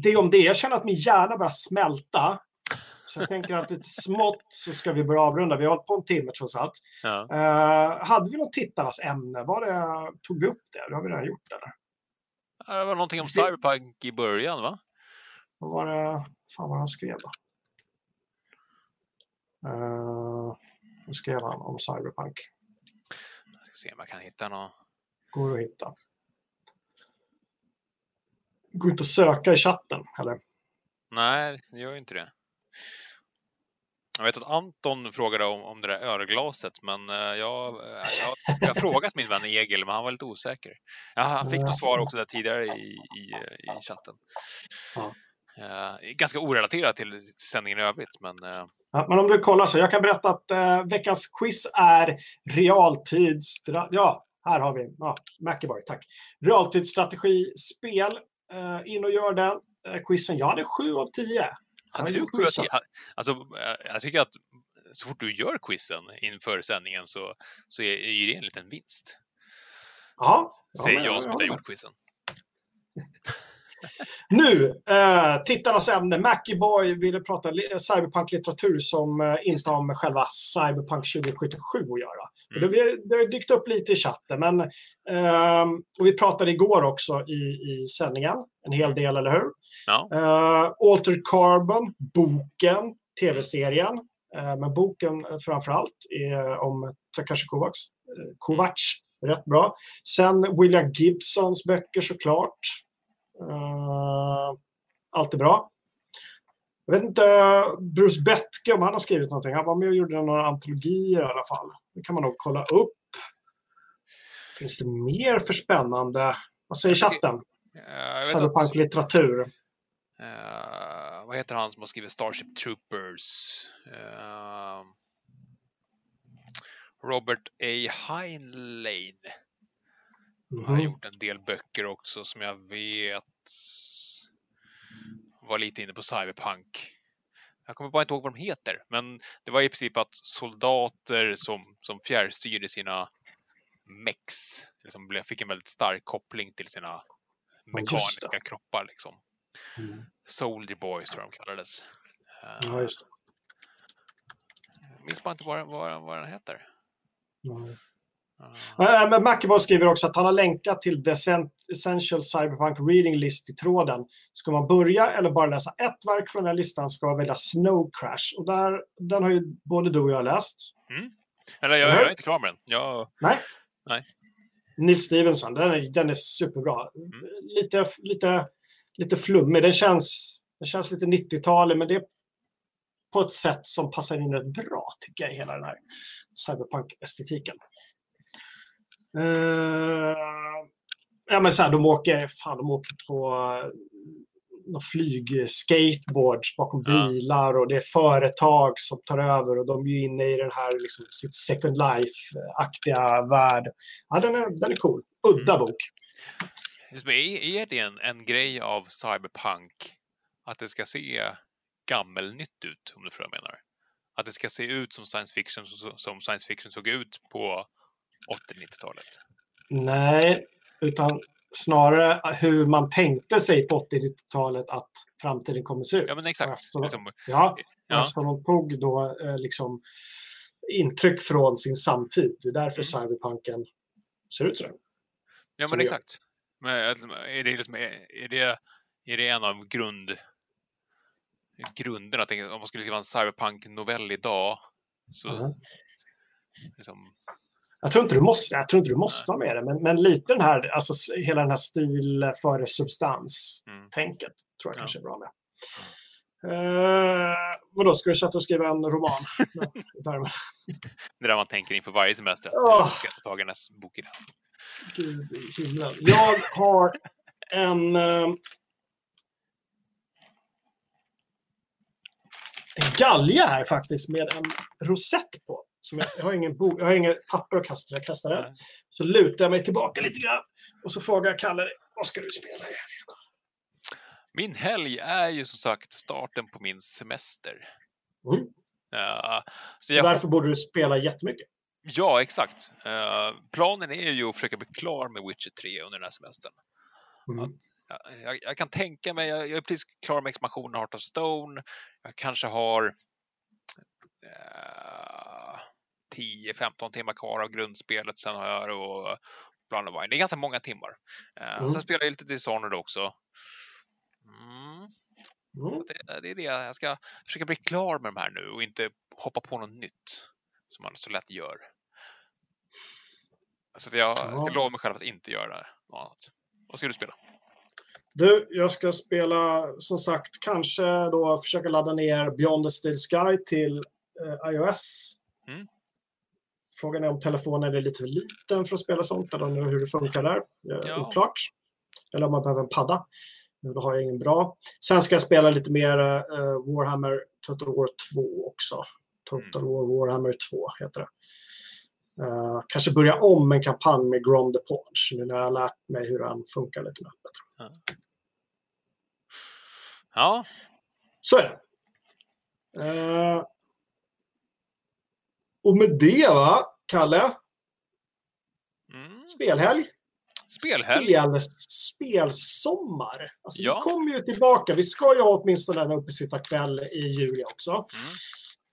det om det. Jag känner att min hjärna börjar smälta. Så jag tänker att lite smått så ska vi börja avrunda. Vi har hållit på en timme trots allt. Ja. Eh, hade vi något tittarnas ämne? Var det, tog vi upp det? Det har vi redan gjort eller? Det var någonting om Cyberpunk i början, va? Vad var det? fan vad han skrev då? Uh, vad skrev han om Cyberpunk? Jag ska se om jag kan hitta något. Går att hitta. Går inte att söka i chatten, eller? Nej, det gör ju inte det. Jag vet att Anton frågade om, om det där ölglaset, men eh, jag, eh, jag, jag har frågat min vän Egil, men han var lite osäker. Ja, han fick något svar också där tidigare i, i, i chatten. Ja. Eh, ganska orelaterat till sändningen i övrigt, men eh, Ja, men om du kollar så, jag kan berätta att eh, veckans quiz är realtids... Ja, här har vi. Ja, Mackeborg, tack. Realtidsstrategispel. Eh, in och gör den eh, quizen. Jag hade 7 av 10. hade du gjort sju av quizat. tio? Alltså, eh, jag tycker att så fort du gör quizen inför sändningen så, så är, är ju det en liten vinst. Ja, Säger men jag som inte har gjort quizen. Nu, eh, tittarnas ämne. Mackie ville prata li- cyberpunk-litteratur som eh, inte har med själva Cyberpunk 2077 att göra. Och det, det har dykt upp lite i chatten. Men, ehm, och vi pratade igår också i, i sändningen. En hel del, eller hur? Ja. Uh, Altered Carbon, boken, tv-serien. Eh, men boken eh, framför allt är om Takashi Kovacs. Uh, Kovacs, rätt bra. Sen William Gibsons böcker såklart. Allt är bra. Jag vet inte, Bruce Bettke om han har skrivit någonting. Han var med och gjorde några antologier i alla fall. Det kan man nog kolla upp. Finns det mer för spännande? Vad säger chatten? Cyberpunk-litteratur. eh, vad heter han som har skrivit Starship Troopers? Eh, Robert A. Heinlein har Mhm. gjort en del böcker också som jag vet var lite inne på cyberpunk. Jag kommer bara inte ihåg vad de heter, men det var i princip att soldater som, som fjärrstyrde sina mex, liksom fick en väldigt stark koppling till sina mekaniska kroppar. Liksom. Mm. Soldier Boys tror jag de kallades. Ja, just det. Jag minns bara inte vad, vad, vad den heter. Mm. Uh. Men Mackeborg skriver också att han har länkat till The Essential Cyberpunk Reading List i tråden. Ska man börja eller bara läsa ett verk från den här listan ska man välja Snow Crash. Och där, den har ju både du och jag läst. Mm. Eller jag, jag, är inte klar med den. Jag... Nej. Nej. Nils Stevenson, den är, den är superbra. Mm. Lite, lite, lite flummig. Den känns, den känns lite 90-talig, men det är på ett sätt som passar in rätt bra, tycker jag, i hela den här cyberpunk-estetiken. Uh, ja, men så här, de åker, fan, de åker på någon flygskateboards bakom ja. bilar och det är företag som tar över och de är inne i den här liksom, sitt second life-aktiga värld. Ja, den är, den är cool. Udda mm. bok. Är det en, en grej av cyberpunk att det ska se gammelnytt ut, om du förstår vad jag menar? Att det ska se ut som science fiction som science fiction såg ut på 80-90-talet? Nej, utan snarare hur man tänkte sig på 80-talet att framtiden kommer se ut. Ja, men exakt. Eftersom, liksom, ja, ja. eftersom de tog då eh, liksom intryck från sin samtid. Det är därför mm. cyberpunken ser ut så. Ja, men exakt. Men är, det liksom, är, det, är det en av grund, grunderna? Om man skulle skriva en cyberpunk-novell idag så mm. liksom, jag tror inte du måste, jag tror inte du måste ha med det, men, men lite den här, alltså hela den här stil före substans-tänket mm. tror jag ja. kanske är bra med. Uh, vadå, ska du sätta och skriva en roman? det är där man tänker inför varje semester. Oh. Ska ta tag i nästa bok idag. Gud i himlen. Jag har en... Uh, en galja här faktiskt med en rosett på. Som jag, jag, har ingen bo, jag har inget papper att kasta, så jag kastar den. Så lutar jag mig tillbaka lite grann och så frågar jag Kalle, vad ska du spela i helgen? Min helg är ju som sagt starten på min semester. Mm. Uh, så jag... Därför borde du spela jättemycket. Ja, exakt. Uh, planen är ju att försöka bli klar med Witcher 3 under den här semestern. Mm. Att, jag, jag, kan tänka mig, jag, jag är precis klar med expansionen Heart of Stone. Jag kanske har uh, 10-15 timmar kvar av grundspelet sen har jag och Blood Wine. Det är ganska många timmar. Eh, mm. Sen spelar jag lite Dishonored också. Mm. Mm. Det, det, är det. Jag ska försöka bli klar med de här nu och inte hoppa på något nytt som man så lätt gör. Så jag ska lova mig själv att inte göra något annat. Vad ska du spela? Du, jag ska spela som sagt kanske då försöka ladda ner Beyond the Steel Sky till eh, iOS. Mm. Frågan är om telefonen är lite för liten för att spela sånt eller hur det funkar där. Ja. Oklart. Eller om man behöver en padda. Då har jag ingen bra. Sen ska jag spela lite mer uh, Warhammer Total War 2 också. Total mm. War Warhammer 2 heter det. Uh, kanske börja om en kampanj med Grom the Paunch nu när jag har lärt mig hur den funkar lite mer bättre. Ja. Så är det. Uh, och med det, va, Kalle? Mm. Spelhelg. Spelhelg. Spel, spelsommar. Alltså, ja. Vi kommer ju tillbaka. Vi ska ju ha åtminstone en uppesittarkväll i juli också. Mm.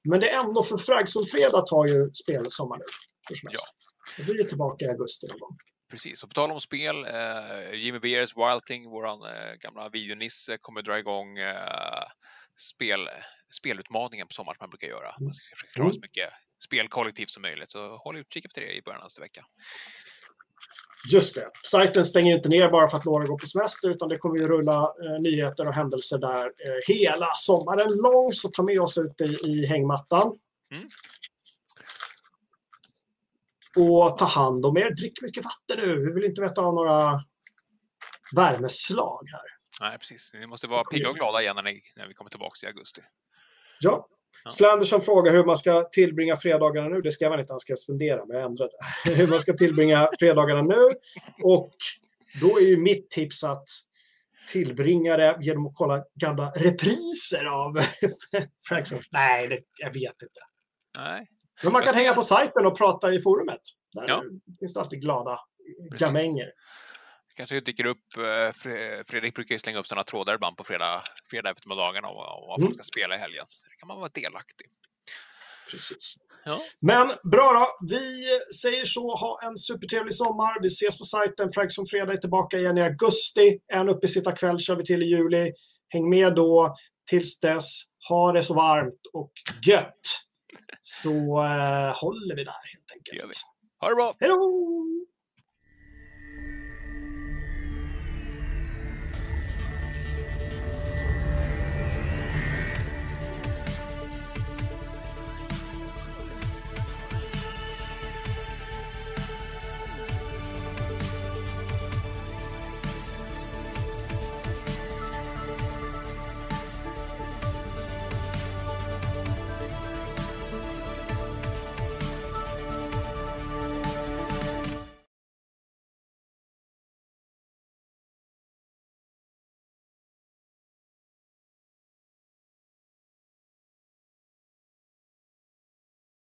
Men det är ändå för Fraggson-fredag tar ju spelsommar nu. Ja. vi är tillbaka i augusti någon gång. Precis, och på tal om spel, eh, Jimmy Beers Wilding, vår eh, gamla videonisse, kommer dra igång eh, spel, spelutmaningen på sommaren som man brukar göra. Man ska försöka klara så mycket spelkollektiv som möjligt. Så håll utkik efter det i början av nästa vecka. Just det. Sajten stänger inte ner bara för att några går på semester utan det kommer ju rulla eh, nyheter och händelser där eh, hela sommaren lång. Så ta med oss ut i, i hängmattan. Mm. Och ta hand om er. Drick mycket vatten nu. Vi vill inte veta av några värmeslag här. Nej, precis. Ni måste vara pigga och glada igen när, ni, när vi kommer tillbaka i augusti. Ja, Slanderson frågar hur man ska tillbringa fredagarna nu. Det skrev han inte, han ska spendera, men jag ändrade. hur man ska tillbringa fredagarna nu. Och då är ju mitt tips att tillbringa det genom att kolla gamla repriser av of... Nej, det, jag vet inte. Nej. Men man kan hänga på sajten och prata i forumet. Där Ja. finns det alltid glada Precis. gamänger. Kanske dyker upp, eh, Fre- Fredrik brukar ju slänga upp sådana trådar ibland på fredag, fredag eftermiddagarna om, vad Mm. folk ska spela i helgen. Så det kan man vara delaktig. Precis. Ja. Men bra då. Vi säger så. Ha en supertrevlig sommar. Vi ses på sajten. Frags som fredag är tillbaka igen i augusti. En uppesittarkväll kör vi till i juli. Häng med då. Tills dess, ha det så varmt och gött. Så eh, håller vi där helt Gör vi. enkelt. Ha det bra! Hej då!